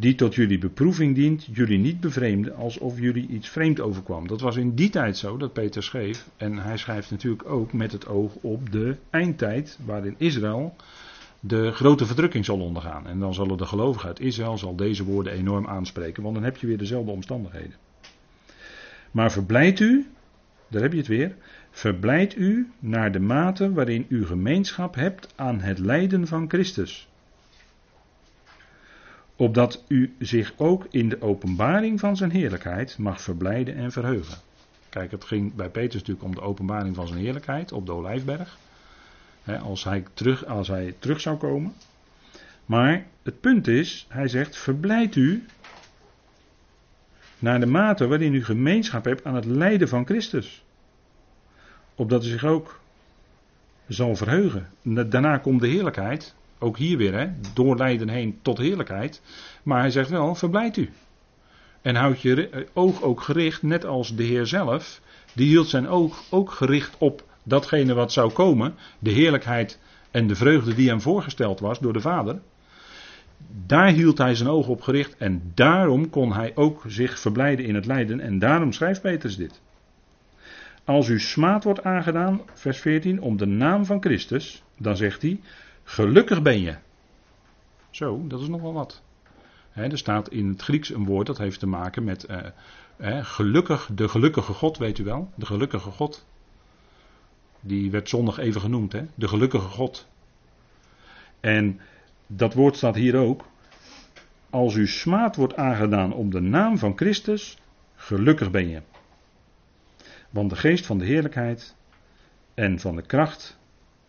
Die tot jullie beproeving dient, jullie niet bevreemden alsof jullie iets vreemd overkwam. Dat was in die tijd zo dat Peter schreef. En hij schrijft natuurlijk ook met het oog op de eindtijd, waarin Israël de grote verdrukking zal ondergaan. En dan zullen de gelovigen uit Israël zal deze woorden enorm aanspreken, want dan heb je weer dezelfde omstandigheden. Maar verblijd u, daar heb je het weer, verblijd u naar de mate waarin u gemeenschap hebt aan het lijden van Christus. Opdat u zich ook in de openbaring van zijn heerlijkheid mag verblijden en verheugen. Kijk, het ging bij Petrus natuurlijk om de openbaring van zijn heerlijkheid op de Olijfberg. als, hij terug, als hij terug zou komen. Maar het punt is, hij zegt, verblijd u naar de mate waarin u gemeenschap hebt aan het lijden van Christus. Opdat u zich ook zal verheugen. Daarna komt de heerlijkheid. Ook hier weer, hè, door lijden heen tot heerlijkheid. Maar hij zegt wel, verblijd u. En houd je oog ook gericht, net als de Heer zelf. Die hield zijn oog ook gericht op datgene wat zou komen. De heerlijkheid en de vreugde die hem voorgesteld was door de Vader. Daar hield hij zijn oog op gericht en daarom kon hij ook zich verblijden in het lijden. En daarom schrijft Petrus dit. Als u smaad wordt aangedaan, vers 14, om de naam van Christus, dan zegt hij, gelukkig ben je. Zo, dat is nogal wat. er staat in het Grieks een woord dat heeft te maken met uh, gelukkig, de gelukkige God, weet u wel, de gelukkige God. Die werd zondag even genoemd, hè? de gelukkige God. En dat woord staat hier ook. Als u smaad wordt aangedaan om de naam van Christus, gelukkig ben je. Want de geest van de heerlijkheid en van de kracht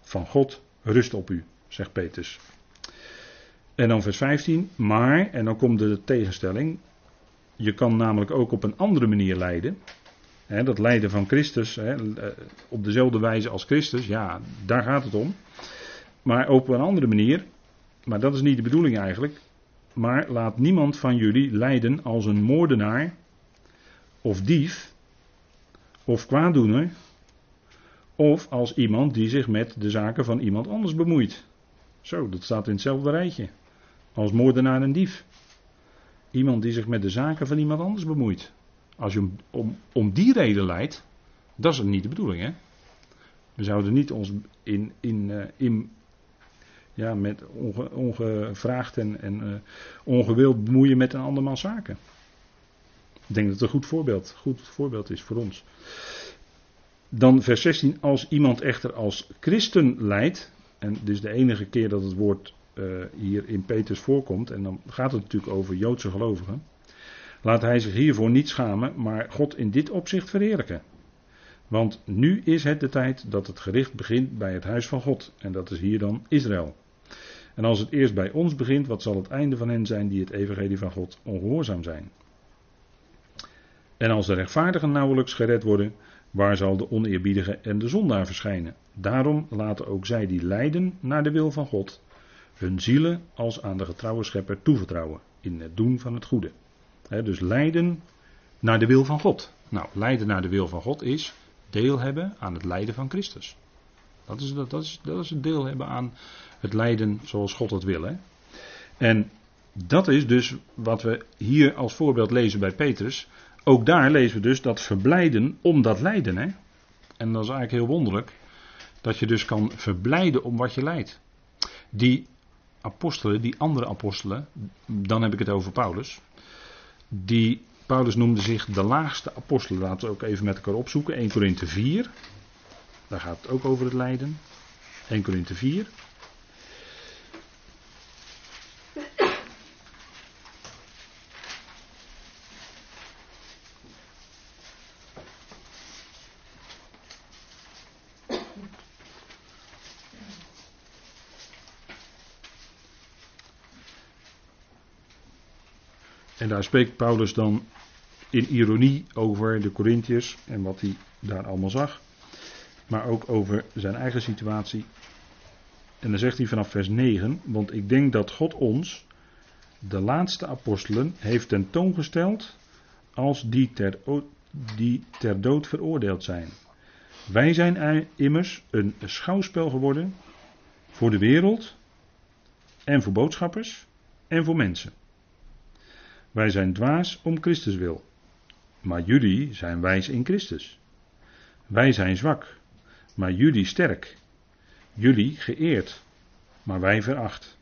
van God rust op u, zegt Petrus. En dan vers 15, maar, en dan komt de tegenstelling, je kan namelijk ook op een andere manier lijden. dat lijden van Christus, eh, op dezelfde wijze als Christus, ja, daar gaat het om. Maar op een andere manier, maar dat is niet de bedoeling eigenlijk. Maar laat niemand van jullie lijden als een moordenaar of dief of kwaaddoener of als iemand die zich met de zaken van iemand anders bemoeit. Zo, dat staat in hetzelfde rijtje. Als moordenaar en dief. Iemand die zich met de zaken van iemand anders bemoeit. Als je om, om, die reden leidt, dat is niet de bedoeling, hè? We zouden niet ons in, in, eh, in ja, met onge, ongevraagd en, en uh, ongewild bemoeien met een andermans zaken. Ik denk dat het een goed voorbeeld, goed voorbeeld is voor ons. Dan vers 16. Als iemand echter als christen leidt. En is de enige keer dat het woord uh, hier in Petrus voorkomt. En dan gaat het natuurlijk over Joodse gelovigen. Laat hij zich hiervoor niet schamen, maar God in dit opzicht verheerlijken. Want nu is het de tijd dat het gericht begint bij het huis van God. En dat is hier dan Israël. En als het eerst bij ons begint, wat zal het einde van hen zijn die het evangelie van God ongehoorzaam zijn? En als de rechtvaardigen nauwelijks gered worden, waar zal de oneerbiedige en de zondaar verschijnen? Daarom laten ook zij die lijden naar de wil van God, hun zielen als aan de getrouwe schepper toevertrouwen in het doen van het goede. dus lijden naar de wil van God. Nou, lijden naar de wil van God is deel hebben aan het lijden van Christus. Dat is, dat, is, dat is het deel hebben aan het lijden zoals God het wil. Hè? En dat is dus wat we hier als voorbeeld lezen bij Petrus. Ook daar lezen we dus dat verblijden om dat lijden. Hè? En dat is eigenlijk heel wonderlijk. Dat je dus kan verblijden om wat je lijdt. Die apostelen, die andere apostelen, dan heb ik het over Paulus. Die Paulus noemde zich de laagste apostelen. Laten we ook even met elkaar opzoeken. 1 Korinthe 4. Daar gaat het ook over het lijden. 1 Korinthe 4. Daar spreekt Paulus dan in ironie over de Corinthiërs en wat hij daar allemaal zag. Maar ook over zijn eigen situatie. En dan zegt hij vanaf vers 9: Want ik denk dat God ons, de laatste apostelen, heeft tentoongesteld als die ter, die ter dood veroordeeld zijn. Wij zijn immers een schouwspel geworden voor de wereld en voor boodschappers en voor mensen. Wij zijn dwaas om Christus wil. Maar jullie zijn wijs in Christus. Wij zijn zwak, maar jullie sterk. Jullie geëerd, maar wij veracht.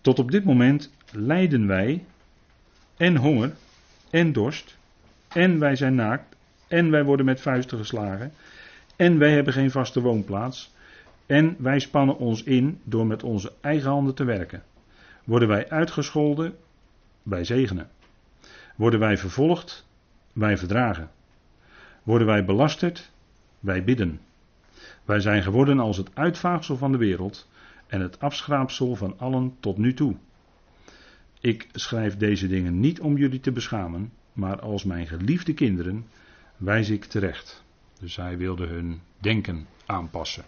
Tot op dit moment lijden wij en honger en dorst en wij zijn naakt en wij worden met vuisten geslagen en wij hebben geen vaste woonplaats en wij spannen ons in door met onze eigen handen te werken. Worden wij uitgescholden wij zegenen. Worden wij vervolgd, wij verdragen. Worden wij belasterd, wij bidden. Wij zijn geworden als het uitvaagsel van de wereld en het afschraapsel van allen tot nu toe. Ik schrijf deze dingen niet om jullie te beschamen, maar als mijn geliefde kinderen wijs ik terecht. Dus hij wilde hun denken aanpassen.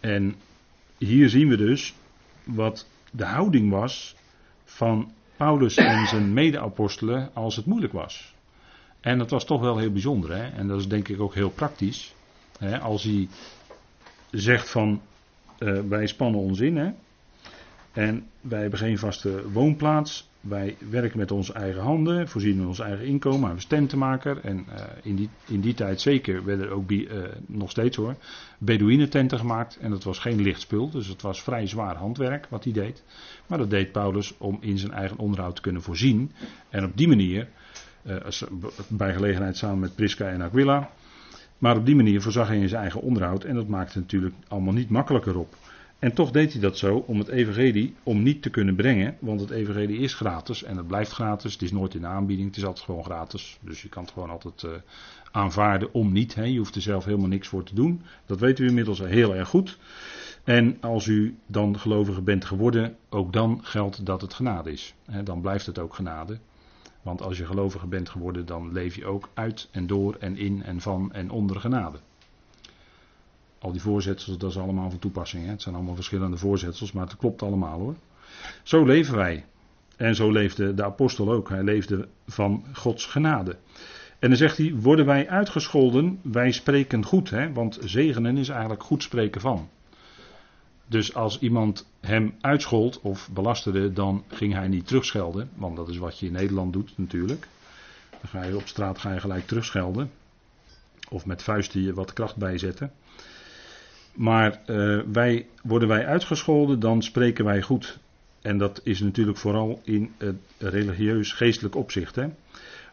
En hier zien we dus wat de houding was van Paulus en zijn mede-apostelen als het moeilijk was. En dat was toch wel heel bijzonder. Hè? En dat is denk ik ook heel praktisch. Hè? Als hij zegt van uh, wij spannen ons in. Hè? En wij hebben geen vaste woonplaats. Wij werken met onze eigen handen, voorzien in ons eigen inkomen. Was tentenmaker. En uh, in, die, in die tijd zeker werden er ook, uh, nog steeds hoor, Bedouinententen gemaakt. En dat was geen licht spul, dus het was vrij zwaar handwerk wat hij deed. Maar dat deed Paulus om in zijn eigen onderhoud te kunnen voorzien. En op die manier, uh, bij gelegenheid samen met Prisca en Aquila. Maar op die manier voorzag hij in zijn eigen onderhoud. En dat maakte natuurlijk allemaal niet makkelijker op. En toch deed hij dat zo om het evangelie om niet te kunnen brengen, want het evangelie is gratis en het blijft gratis. Het is nooit in de aanbieding, het is altijd gewoon gratis. Dus je kan het gewoon altijd uh, aanvaarden om niet. Hè. Je hoeft er zelf helemaal niks voor te doen. Dat weet u inmiddels heel erg goed. En als u dan gelovige bent geworden, ook dan geldt dat het genade is. Hè, dan blijft het ook genade. Want als je gelovige bent geworden, dan leef je ook uit en door en in en van en onder genade. Al die voorzetsels, dat is allemaal van toepassing. Hè? Het zijn allemaal verschillende voorzetsels, maar het klopt allemaal hoor. Zo leven wij. En zo leefde de apostel ook. Hij leefde van Gods genade. En dan zegt hij, worden wij uitgescholden, wij spreken goed. Hè? Want zegenen is eigenlijk goed spreken van. Dus als iemand hem uitschold of belasterde, dan ging hij niet terugschelden. Want dat is wat je in Nederland doet natuurlijk. Dan ga je op straat ga je gelijk terugschelden. Of met vuisten je wat kracht bijzetten. Maar uh, wij, worden wij uitgescholden, dan spreken wij goed. En dat is natuurlijk vooral in het religieus geestelijk opzicht. Hè.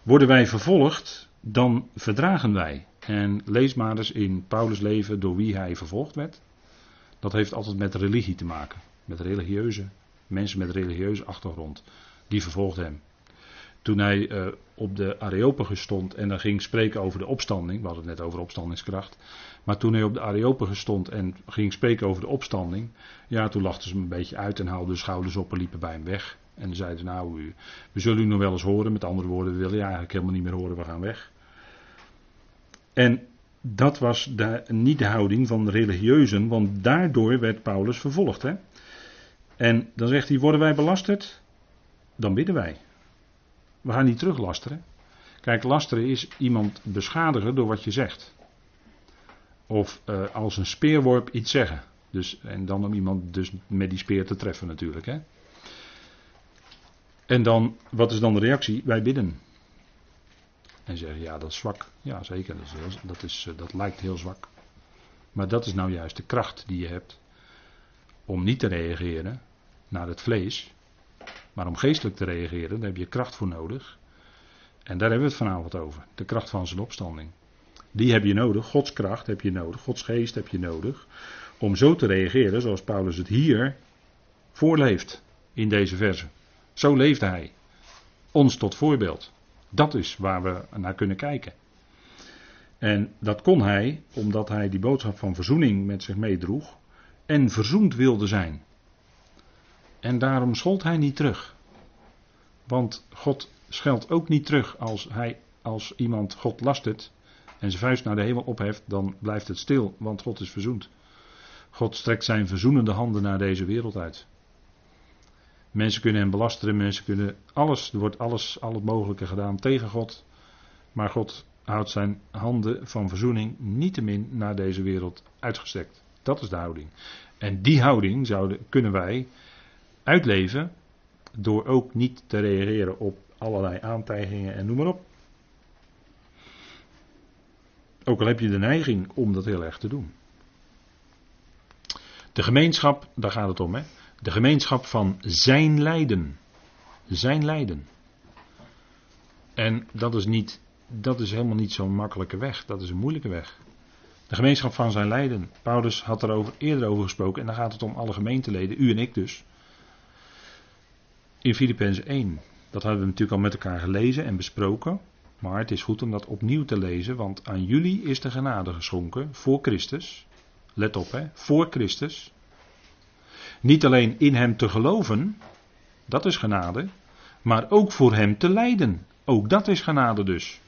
Worden wij vervolgd, dan verdragen wij. En lees maar eens in Paulus' leven door wie hij vervolgd werd. Dat heeft altijd met religie te maken. Met religieuze mensen met religieuze achtergrond. Die vervolgden hem. Toen hij uh, op de Areopagus stond en dan ging spreken over de opstanding. We hadden het net over opstandingskracht. Maar toen hij op de Areopagus stond en ging spreken over de opstanding. Ja, toen lachten ze hem een beetje uit en haalden de schouders op en liepen bij hem weg. En zeiden: Nou, we zullen u nog wel eens horen. Met andere woorden, we willen je eigenlijk helemaal niet meer horen, we gaan weg. En dat was niet de houding van de religieuzen, want daardoor werd Paulus vervolgd. Hè? En dan zegt hij: Worden wij belasterd? Dan bidden wij. We gaan niet teruglasteren. Kijk, lasteren is iemand beschadigen door wat je zegt. Of uh, als een speerworp iets zeggen. Dus, en dan om iemand dus met die speer te treffen natuurlijk. Hè. En dan, wat is dan de reactie? Wij bidden. En zeggen, ja dat is zwak. Ja zeker, dat, is dat, is, eh, dat lijkt heel zwak. Maar dat is nou juist de kracht die je hebt. Om niet te reageren naar het vlees. Maar om geestelijk te reageren, daar heb je kracht voor nodig. En daar hebben we het vanavond over. De kracht van zijn opstanding. Die heb je nodig, Gods kracht heb je nodig, Gods geest heb je nodig. Om zo te reageren zoals Paulus het hier voorleeft in deze verse. Zo leefde hij. Ons tot voorbeeld. Dat is waar we naar kunnen kijken. En dat kon hij omdat hij die boodschap van verzoening met zich meedroeg en verzoend wilde zijn. En daarom schold hij niet terug. Want God scheldt ook niet terug als, hij, als iemand God lastert en zijn vuist naar de hemel opheft, dan blijft het stil, want God is verzoend. God strekt zijn verzoenende handen naar deze wereld uit. Mensen kunnen hem belasteren, mensen kunnen alles, er wordt alles, al het mogelijke gedaan tegen God. Maar God houdt zijn handen van verzoening niettemin naar deze wereld uitgestrekt. Dat is de houding. En die houding zouden, kunnen wij uitleven door ook niet te reageren op allerlei aantijgingen en noem maar op. Ook al heb je de neiging om dat heel erg te doen. De gemeenschap, daar gaat het om, hè? De gemeenschap van zijn lijden. Zijn lijden. En dat is, niet, dat is helemaal niet zo'n makkelijke weg. Dat is een moeilijke weg. De gemeenschap van zijn lijden. Paulus had er eerder over gesproken. En dan gaat het om alle gemeenteleden. U en ik dus. In Filippenzen 1. Dat hebben we natuurlijk al met elkaar gelezen en besproken. Maar het is goed om dat opnieuw te lezen, want aan jullie is de genade geschonken voor Christus. Let op, hè, voor Christus. Niet alleen in hem te geloven, dat is genade, maar ook voor hem te lijden. Ook dat is genade dus.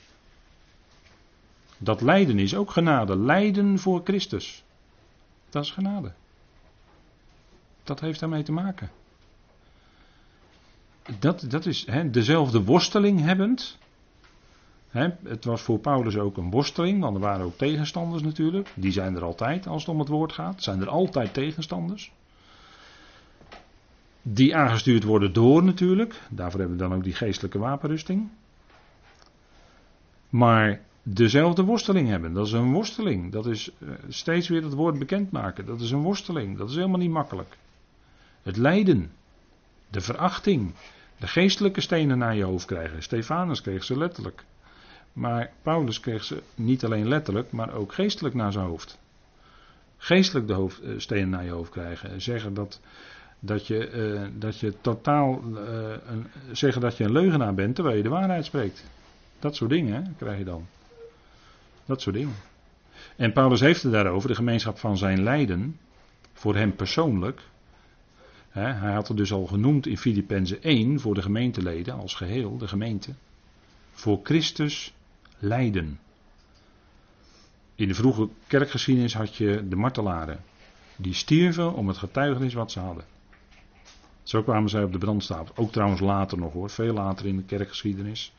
Dat lijden is ook genade. Lijden voor Christus. Dat is genade. Dat heeft daarmee te maken. Dat, dat is hè, dezelfde worsteling hebbend. Hè, het was voor Paulus ook een worsteling, want er waren ook tegenstanders natuurlijk. Die zijn er altijd als het om het woord gaat. Zijn er altijd tegenstanders. Die aangestuurd worden door natuurlijk. Daarvoor hebben we dan ook die geestelijke wapenrusting. Maar dezelfde worsteling hebben. Dat is een worsteling. Dat is eh, steeds weer het woord bekendmaken. Dat is een worsteling. Dat is helemaal niet makkelijk. Het lijden. De verachting. De geestelijke stenen naar je hoofd krijgen. Stefanus kreeg ze letterlijk. Maar Paulus kreeg ze niet alleen letterlijk, maar ook geestelijk naar zijn hoofd. Geestelijk de hoofd, eh, stenen naar je hoofd krijgen. Zeggen dat, dat, je, uh, dat je totaal. Uh, een, zeggen dat je een leugenaar bent terwijl je de waarheid spreekt. Dat soort dingen krijg je dan. Dat soort dingen. En Paulus heeft het daarover, de gemeenschap van zijn lijden, voor hem persoonlijk. Hij had het dus al genoemd in Filippenzen 1 voor de gemeenteleden als geheel, de gemeente. Voor Christus lijden. In de vroege kerkgeschiedenis had je de martelaren. Die stierven om het getuigenis wat ze hadden. Zo kwamen zij op de brandstapel. Ook trouwens later nog hoor, veel later in de kerkgeschiedenis.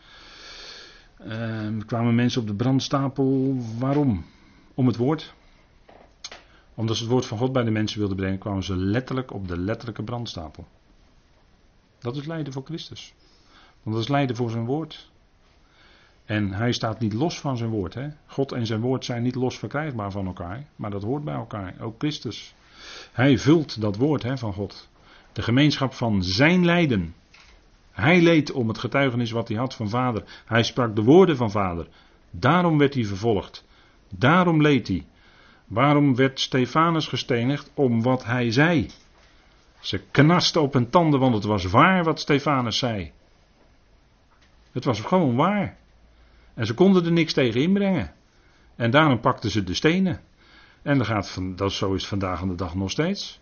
Uh, kwamen mensen op de brandstapel. Waarom? Om het woord. Omdat ze het woord van God bij de mensen wilden brengen, kwamen ze letterlijk op de letterlijke brandstapel. Dat is lijden voor Christus. Want dat is lijden voor zijn woord. En hij staat niet los van zijn woord. Hè? God en zijn woord zijn niet los verkrijgbaar van elkaar, maar dat hoort bij elkaar. Ook Christus. Hij vult dat woord hè, van God. De gemeenschap van zijn lijden. Hij leed om het getuigenis wat hij had van vader. Hij sprak de woorden van vader. Daarom werd hij vervolgd. Daarom leed hij. Waarom werd Stefanus gestenigd? Om wat hij zei. Ze knasten op hun tanden, want het was waar wat Stefanus zei. Het was gewoon waar. En ze konden er niks tegen inbrengen. En daarom pakten ze de stenen. En dat, gaat van, dat zo is het vandaag aan de dag nog steeds.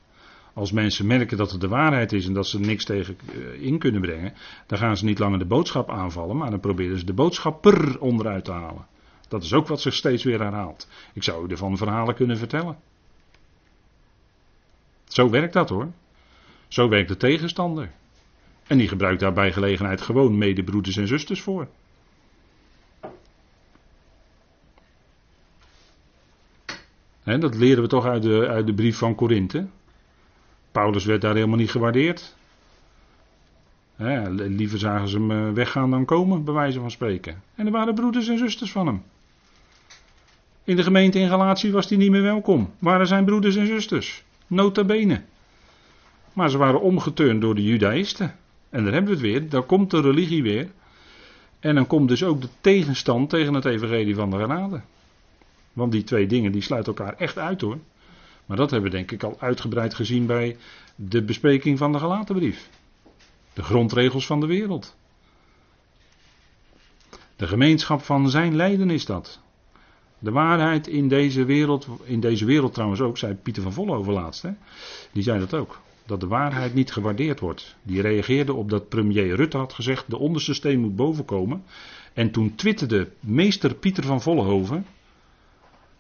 Als mensen merken dat het de waarheid is en dat ze er niks tegen eh, in kunnen brengen, dan gaan ze niet langer de boodschap aanvallen, maar dan proberen ze de boodschapper onderuit te halen. Dat is ook wat zich steeds weer herhaalt. Ik zou u ervan verhalen kunnen vertellen. Zo werkt dat hoor. Zo werkt de tegenstander. En die gebruikt daar bij gelegenheid gewoon medebroeders en zusters voor. dat leren we toch uit de, uit de brief van Korinthe. Paulus werd daar helemaal niet gewaardeerd. liever zagen ze hem eh, weggaan dan komen, bij wijze van spreken. En er waren broeders en zusters van hem. In de gemeente in Galatië was hij niet meer welkom. Waren zijn broeders en zusters. Nota bene. Maar ze waren omgeturnd door de judaïsten. En daar hebben we het weer. Dan komt de religie weer. En dan komt dus ook de tegenstand tegen het evangelie van de genade. Want die twee dingen die sluiten elkaar echt uit hoor. Maar dat hebben we denk ik al uitgebreid gezien bij de bespreking van de Galatenbrief. De grondregels van de wereld. De gemeenschap van zijn lijden is dat. De waarheid in deze wereld, in deze wereld trouwens ook, zei Pieter van Vollenhoven laatst. Hè? Die zei dat ook. Dat de waarheid niet gewaardeerd wordt. Die reageerde op dat premier Rutte had gezegd: de onderste steen moet bovenkomen. En toen twitterde meester Pieter van Vollenhoven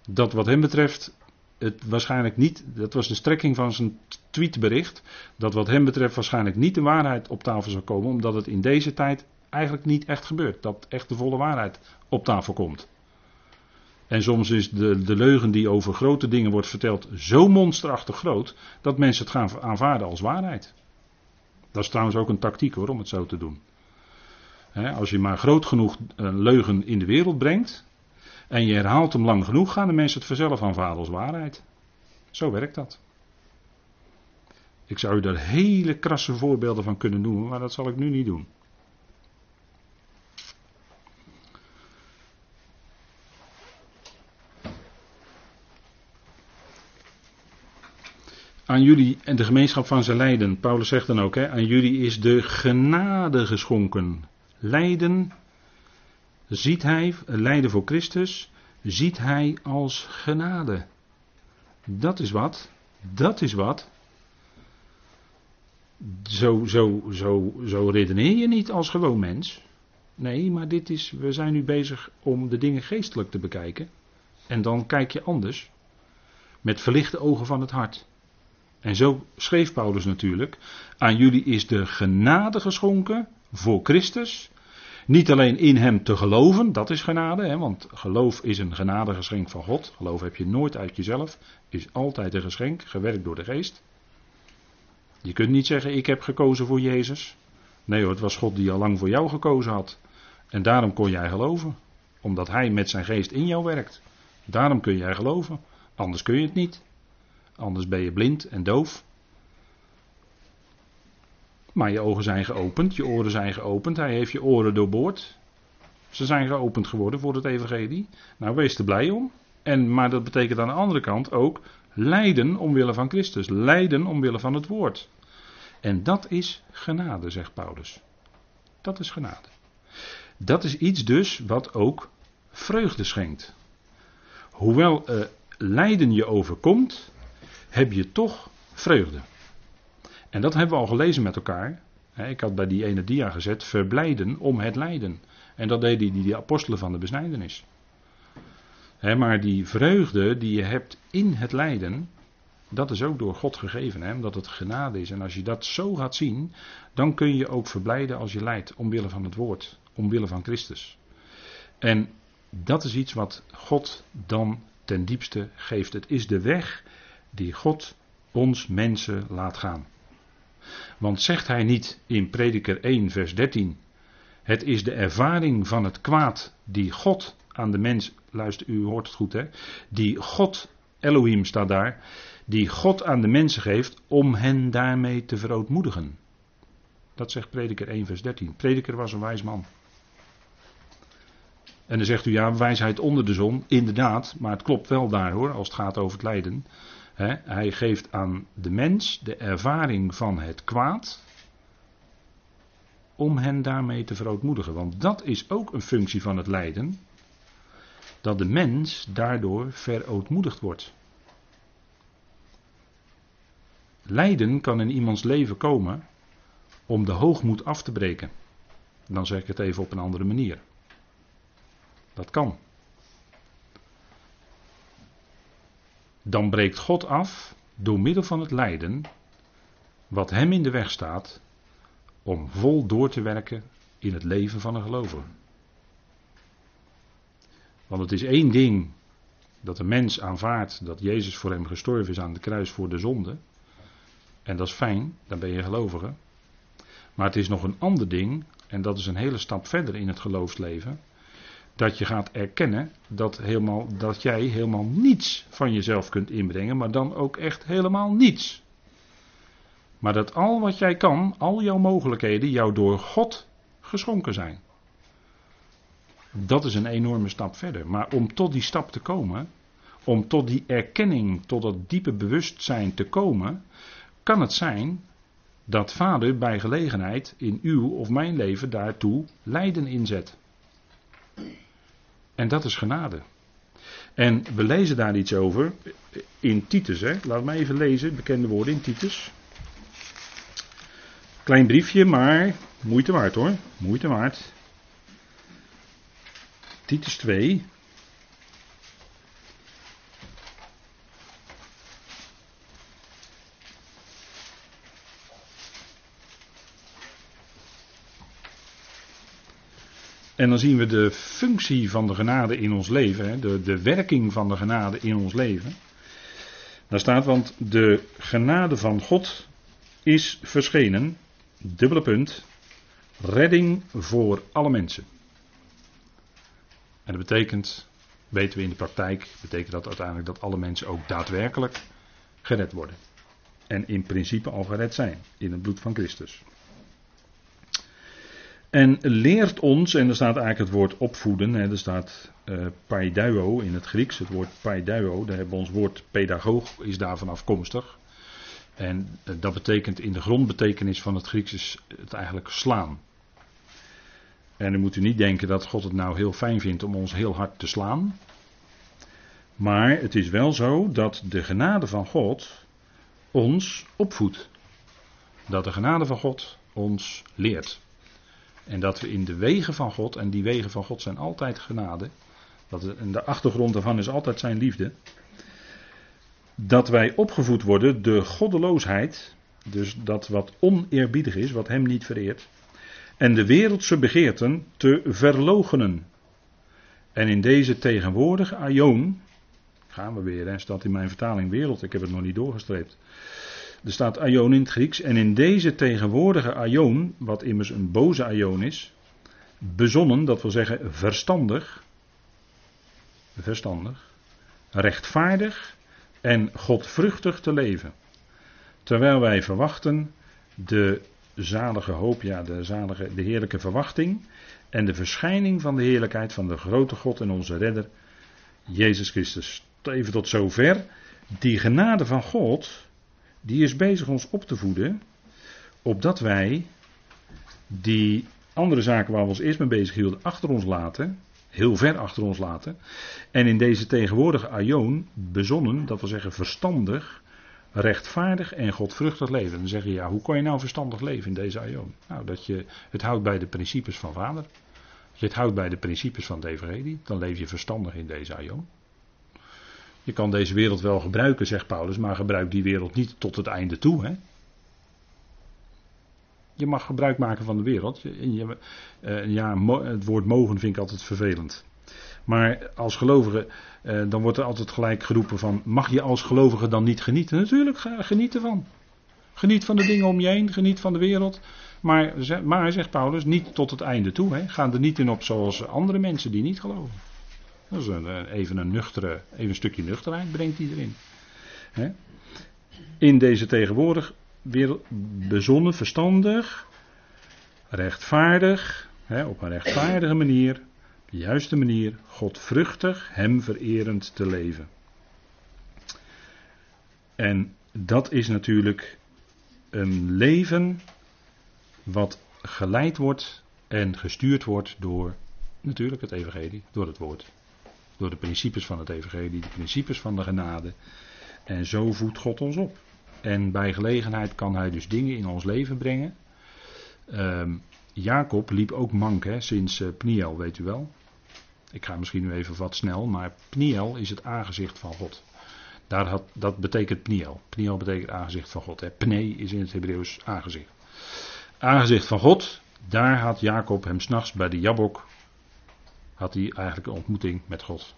dat wat hem betreft het waarschijnlijk niet, dat was de strekking van zijn tweetbericht, dat wat hem betreft waarschijnlijk niet de waarheid op tafel zou komen, omdat het in deze tijd eigenlijk niet echt gebeurt. Dat echt de volle waarheid op tafel komt. En soms is de, de leugen die over grote dingen wordt verteld zo monsterachtig groot, dat mensen het gaan aanvaarden als waarheid. Dat is trouwens ook een tactiek hoor, om het zo te doen. als je maar groot genoeg een leugen in de wereld brengt, en je herhaalt hem lang genoeg, gaan de mensen het vanzelf aanvaarden als waarheid. Zo werkt dat. Ik zou u daar hele krasse voorbeelden van kunnen noemen, maar dat zal ik nu niet doen. Aan jullie en de gemeenschap van zijn lijden, Paulus zegt dan ook, hè, aan jullie is de genade geschonken. Lijden ziet hij, lijden voor Christus, ziet hij als genade. Dat is wat. Dat is wat. Zo, zo, zo, zo redeneer je niet als gewoon mens. Nee, maar dit is, we zijn nu bezig om de dingen geestelijk te bekijken. En dan kijk je anders. Met verlichte ogen van het hart. En zo schreef Paulus natuurlijk. Aan jullie is de genade geschonken voor Christus. Niet alleen in hem te geloven, dat is genade, hè, want geloof is een genadegeschenk van God. Geloof heb je nooit uit jezelf, is altijd een geschenk, gewerkt door de geest. Je kunt niet zeggen, ik heb gekozen voor Jezus. Nee hoor, het was God die al lang voor jou gekozen had. En daarom kon jij geloven, omdat Hij met zijn geest in jou werkt. Daarom kun jij geloven, anders kun je het niet. Anders ben je blind en doof. Maar je ogen zijn geopend, je oren zijn geopend, hij heeft je oren doorboord. Ze zijn geopend geworden voor het evangelie. Nou, wees er blij om. En, maar dat betekent aan de andere kant ook lijden omwille van Christus, lijden omwille van het woord. En dat is genade, zegt Paulus. Dat is genade. Dat is iets dus wat ook vreugde schenkt. Hoewel uh, lijden je overkomt, heb je toch vreugde. En dat hebben we al gelezen met elkaar. Ik had bij die ene dia gezet, verblijden om het lijden. En dat deden die, die apostelen van de besnijdenis. maar die vreugde die je hebt in het lijden, dat is ook door God gegeven, omdat het genade is. En als je dat zo gaat zien, dan kun je ook verblijden als je lijdt, omwille van het woord, omwille van Christus. En dat is iets wat God dan ten diepste geeft. Het is de weg die God ons mensen laat gaan. Want zegt hij niet in Prediker 1, vers 13: Het is de ervaring van het kwaad die God aan de mens, luister, u hoort het goed hè, die God, Elohim staat daar, die God aan de mensen geeft om hen daarmee te verootmoedigen. Dat zegt Prediker 1, vers 13. Prediker was een wijs man. En dan zegt u ja, wijsheid onder de zon. Inderdaad, maar het klopt wel daar hoor, als het gaat over het lijden hij geeft aan de mens de ervaring van het kwaad. Om hen daarmee te verootmoedigen. Want dat is ook een functie van het lijden. Dat de mens daardoor verootmoedigd wordt. Lijden kan in iemands leven komen om de hoogmoed af te breken. Dan zeg ik het even op een andere manier. Dat kan. Dan breekt God af door middel van het lijden wat hem in de weg staat om vol door te werken in het leven van een gelovige. Want het is één ding dat de mens aanvaardt dat Jezus voor hem gestorven is aan de kruis voor de zonde. En dat is fijn, dan ben je gelovige. Maar het is nog een ander ding, en dat is een hele stap verder in het geloofsleven dat je gaat erkennen dat, helemaal, dat jij helemaal niets van jezelf kunt inbrengen, maar dan ook echt helemaal niets. Maar dat al wat jij kan, al jouw mogelijkheden, jou door God geschonken zijn. Dat is een enorme stap verder. Maar om tot die stap te komen, om tot die erkenning, tot dat diepe bewustzijn te komen, kan het zijn dat Vader bij gelegenheid in uw of mijn leven daartoe lijden inzet. En dat is genade. En we lezen daar iets over in Titus. Hè. Laat me even lezen, bekende woorden in Titus. Klein briefje, maar moeite waard hoor. Moeite waard. Titus 2. En dan zien we de functie van de genade in ons leven, de, de werking van de genade in ons leven. Daar staat, want de genade van God is verschenen, dubbele punt, redding voor alle mensen. En dat betekent, weten we in de praktijk, betekent dat uiteindelijk dat alle mensen ook daadwerkelijk gered worden. En in principe al gered zijn in het bloed van Christus. En leert ons, en er staat eigenlijk het woord opvoeden, hè, er staat uh, in het Grieks, het woord paiduo, daar hebben we ons woord pedagoog, is daarvan afkomstig. En uh, dat betekent in de grondbetekenis van het Grieks is het eigenlijk slaan. En dan moet u niet denken dat God het nou heel fijn vindt om ons heel hard te slaan. Maar het is wel zo dat de genade van God ons opvoedt. dat de genade van God ons leert. En dat we in de wegen van God, en die wegen van God zijn altijd genade, dat de achtergrond daarvan is altijd zijn liefde, dat wij opgevoed worden de goddeloosheid, dus dat wat oneerbiedig is, wat hem niet vereert, en de wereldse begeerten te verlogenen. En in deze tegenwoordige aion, gaan we weer, hè, staat in mijn vertaling wereld, ik heb het nog niet doorgestreept. Er staat aion in het Grieks. En in deze tegenwoordige aion, wat immers een boze aion is, bezonnen, dat wil zeggen verstandig, verstandig, rechtvaardig en godvruchtig te leven. Terwijl wij verwachten de zalige hoop, ja, de, zalige, de heerlijke verwachting en de verschijning van de heerlijkheid van de grote God en onze redder, Jezus Christus. Even tot zover. Die genade van God, die is bezig ons op te voeden, opdat wij die andere zaken waar we ons eerst mee bezig hielden achter ons laten, heel ver achter ons laten, en in deze tegenwoordige aion bezonnen, dat wil zeggen verstandig, rechtvaardig en godvruchtig leven. Dan zeg je, ja, hoe kan je nou verstandig leven in deze aion? Nou, dat je het houdt bij de principes van vader. Je het houdt bij de principes van evangelie, dan leef je verstandig in deze aion. Je kan deze wereld wel gebruiken, zegt Paulus, maar gebruik die wereld niet tot het einde toe. Hè? Je mag gebruik maken van de wereld. Je, uh, ja, het woord mogen vind ik altijd vervelend. Maar als gelovige, uh, dan wordt er altijd gelijk geroepen van, mag je als gelovige dan niet genieten? Natuurlijk, geniet ervan. Geniet van de dingen om je heen, geniet van de wereld. Maar, maar zegt Paulus, niet tot het einde toe. Hè? Ga er niet in op zoals andere mensen die niet geloven. Dat is een, eh, even een nuchtere, even een stukje nuchterheid brengt hij erin. In deze tegenwoordig weer bezonnen, verstandig, rechtvaardig, op een rechtvaardige manier, op de juiste manier, godvruchtig, hem vererend te leven. En dat is natuurlijk een leven wat geleid wordt en gestuurd wordt door natuurlijk het evangelie, door het woord. Door de principes van het evangelie, de principes van de genade. En zo voedt God ons op. En bij gelegenheid kan hij dus dingen in ons leven brengen. Uh, Jacob liep ook mank hè, sinds uh, Pniel, weet u wel. Ik ga misschien nu even wat snel, maar Pniel is het aangezicht van God. Daar had, dat betekent Pniel. Pniel betekent aangezicht van God. Hè. Pne is in het Hebreeuws aangezicht. Aangezicht van God, daar had Jacob hem s'nachts bij de Jabok had hij eigenlijk een ontmoeting met God.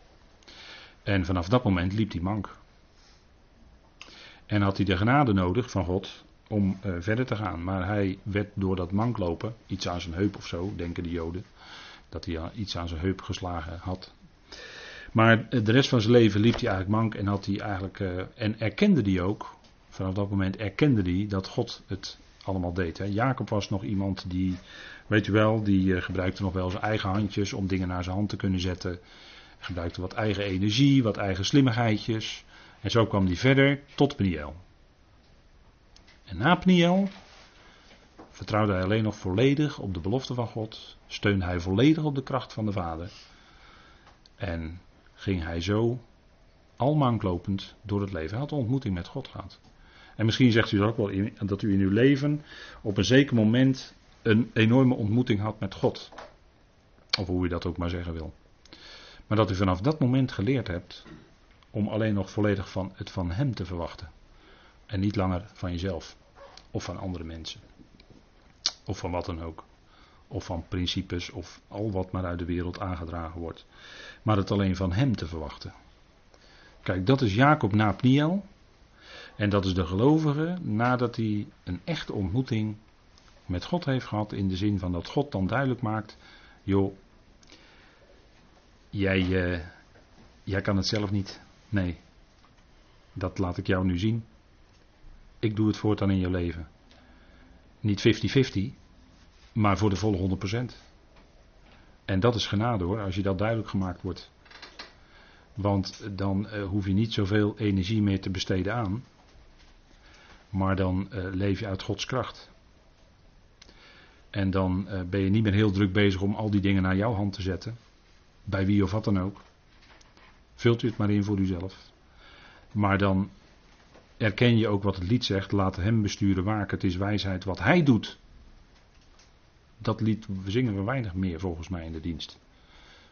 En vanaf dat moment liep hij mank. En had hij de genade nodig van God om uh, verder te gaan. Maar hij werd door dat manklopen, iets aan zijn heup of zo, denken de Joden, dat hij iets aan zijn heup geslagen had. Maar de rest van zijn leven liep hij eigenlijk mank en had hij eigenlijk. Uh, en erkende hij ook, vanaf dat moment erkende hij dat God het allemaal deed. Hè. Jacob was nog iemand die Weet u wel, die uh, gebruikte nog wel zijn eigen handjes om dingen naar zijn hand te kunnen zetten. Gebruikte wat eigen energie, wat eigen slimmigheidjes. En zo kwam hij verder tot Pniel. En na Pniel vertrouwde hij alleen nog volledig op de belofte van God. Steunde hij volledig op de kracht van de Vader. En ging hij zo almanklopend door het leven. Hij had ontmoeting met God gehad. En misschien zegt u ook wel dat u in uw leven op een zeker moment een enorme ontmoeting had met God. Of hoe u dat ook maar zeggen wil. Maar dat u vanaf dat moment geleerd hebt om alleen nog volledig van het van Hem te verwachten. En niet langer van jezelf. Of van andere mensen. Of van wat dan ook. Of van principes of al wat maar uit de wereld aangedragen wordt. Maar het alleen van Hem te verwachten. Kijk, dat is Jacob na Pniel. En dat is de gelovige nadat hij een echte ontmoeting met God heeft gehad. In de zin van dat God dan duidelijk maakt: joh, jij, uh, jij kan het zelf niet. Nee, dat laat ik jou nu zien. Ik doe het voortaan in je leven. Niet 50-50, maar voor de volle 100%. En dat is genade hoor, als je dat duidelijk gemaakt wordt. Want dan uh, hoef je niet zoveel energie meer te besteden aan. Maar dan uh, leef je uit Gods kracht. En dan uh, ben je niet meer heel druk bezig om al die dingen naar jouw hand te zetten. Bij wie of wat dan ook. Vult u het maar in voor uzelf. Maar dan erken je ook wat het lied zegt. Laat hem besturen waken. Het is wijsheid wat hij doet. Dat lied zingen we weinig meer volgens mij in de dienst.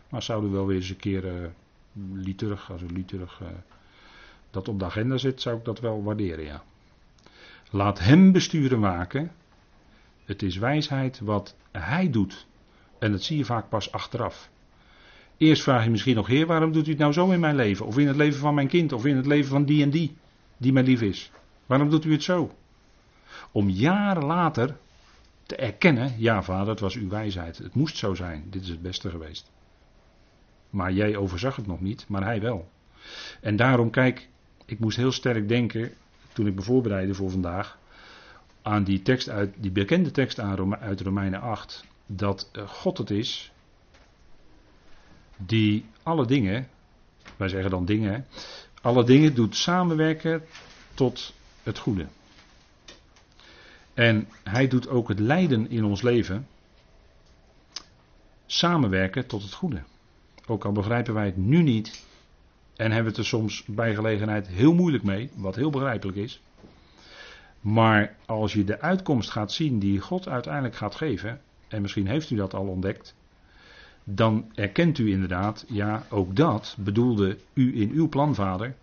Maar zouden we wel weer eens een keer uh, als een liturg uh, dat op de agenda zit, zou ik dat wel waarderen, ja. Laat hem besturen waken. Het is wijsheid wat hij doet. En dat zie je vaak pas achteraf. Eerst vraag je misschien nog, Heer, waarom doet u het nou zo in mijn leven? Of in het leven van mijn kind, of in het leven van die en die, die mij lief is. Waarom doet u het zo? Om jaren later te erkennen, ja vader, het was uw wijsheid. Het moest zo zijn, dit is het beste geweest. Maar jij overzag het nog niet, maar hij wel. En daarom, kijk, ik moest heel sterk denken, toen ik me voorbereidde voor vandaag, aan die tekst uit, die bekende tekst uit Romeinen 8, dat eh, God het is die alle dingen, wij zeggen dan dingen, alle dingen doet samenwerken tot het goede. En hij doet ook het lijden in ons leven samenwerken tot het goede. Ook al begrijpen wij het nu niet en hebben we het er soms bij gelegenheid heel moeilijk mee, wat heel begrijpelijk is. Maar als je de uitkomst gaat zien die God uiteindelijk gaat geven, en misschien heeft u dat al ontdekt, dan erkent u inderdaad, ja, ook dat bedoelde u in uw plan, vader.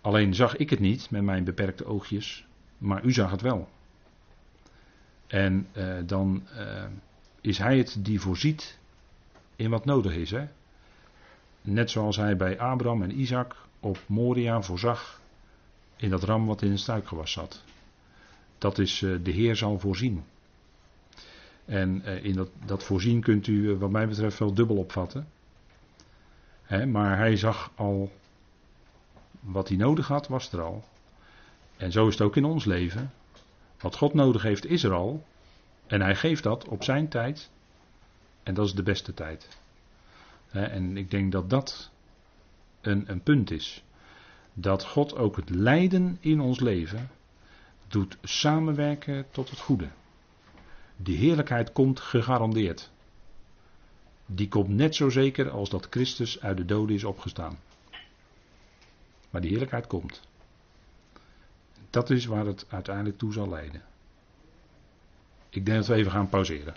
Alleen zag ik het niet met mijn beperkte oogjes, maar u zag het wel. En uh, dan uh, is hij het die voorziet in wat nodig is. Hè? Net zoals hij bij Abraham en Isaac op Moria voorzag in dat ram wat in een struikgewas zat. Dat is uh, de Heer zal voorzien. En uh, in dat, dat, voorzien kunt u, uh, wat mij betreft, wel dubbel opvatten. Maar hij zag al wat hij nodig had, was er al. En zo is het ook in ons leven. Wat God nodig heeft, is er al. En hij geeft dat op zijn tijd. En dat is de beste tijd. En ik denk dat dat een, een punt is. Dat God ook het lijden in ons leven doet samenwerken tot het goede. Die heerlijkheid komt gegarandeerd. Die komt net zo zeker als dat Christus uit de doden is opgestaan. Maar die heerlijkheid komt. Dat is waar het uiteindelijk toe zal leiden. Ik denk dat we even gaan pauzeren.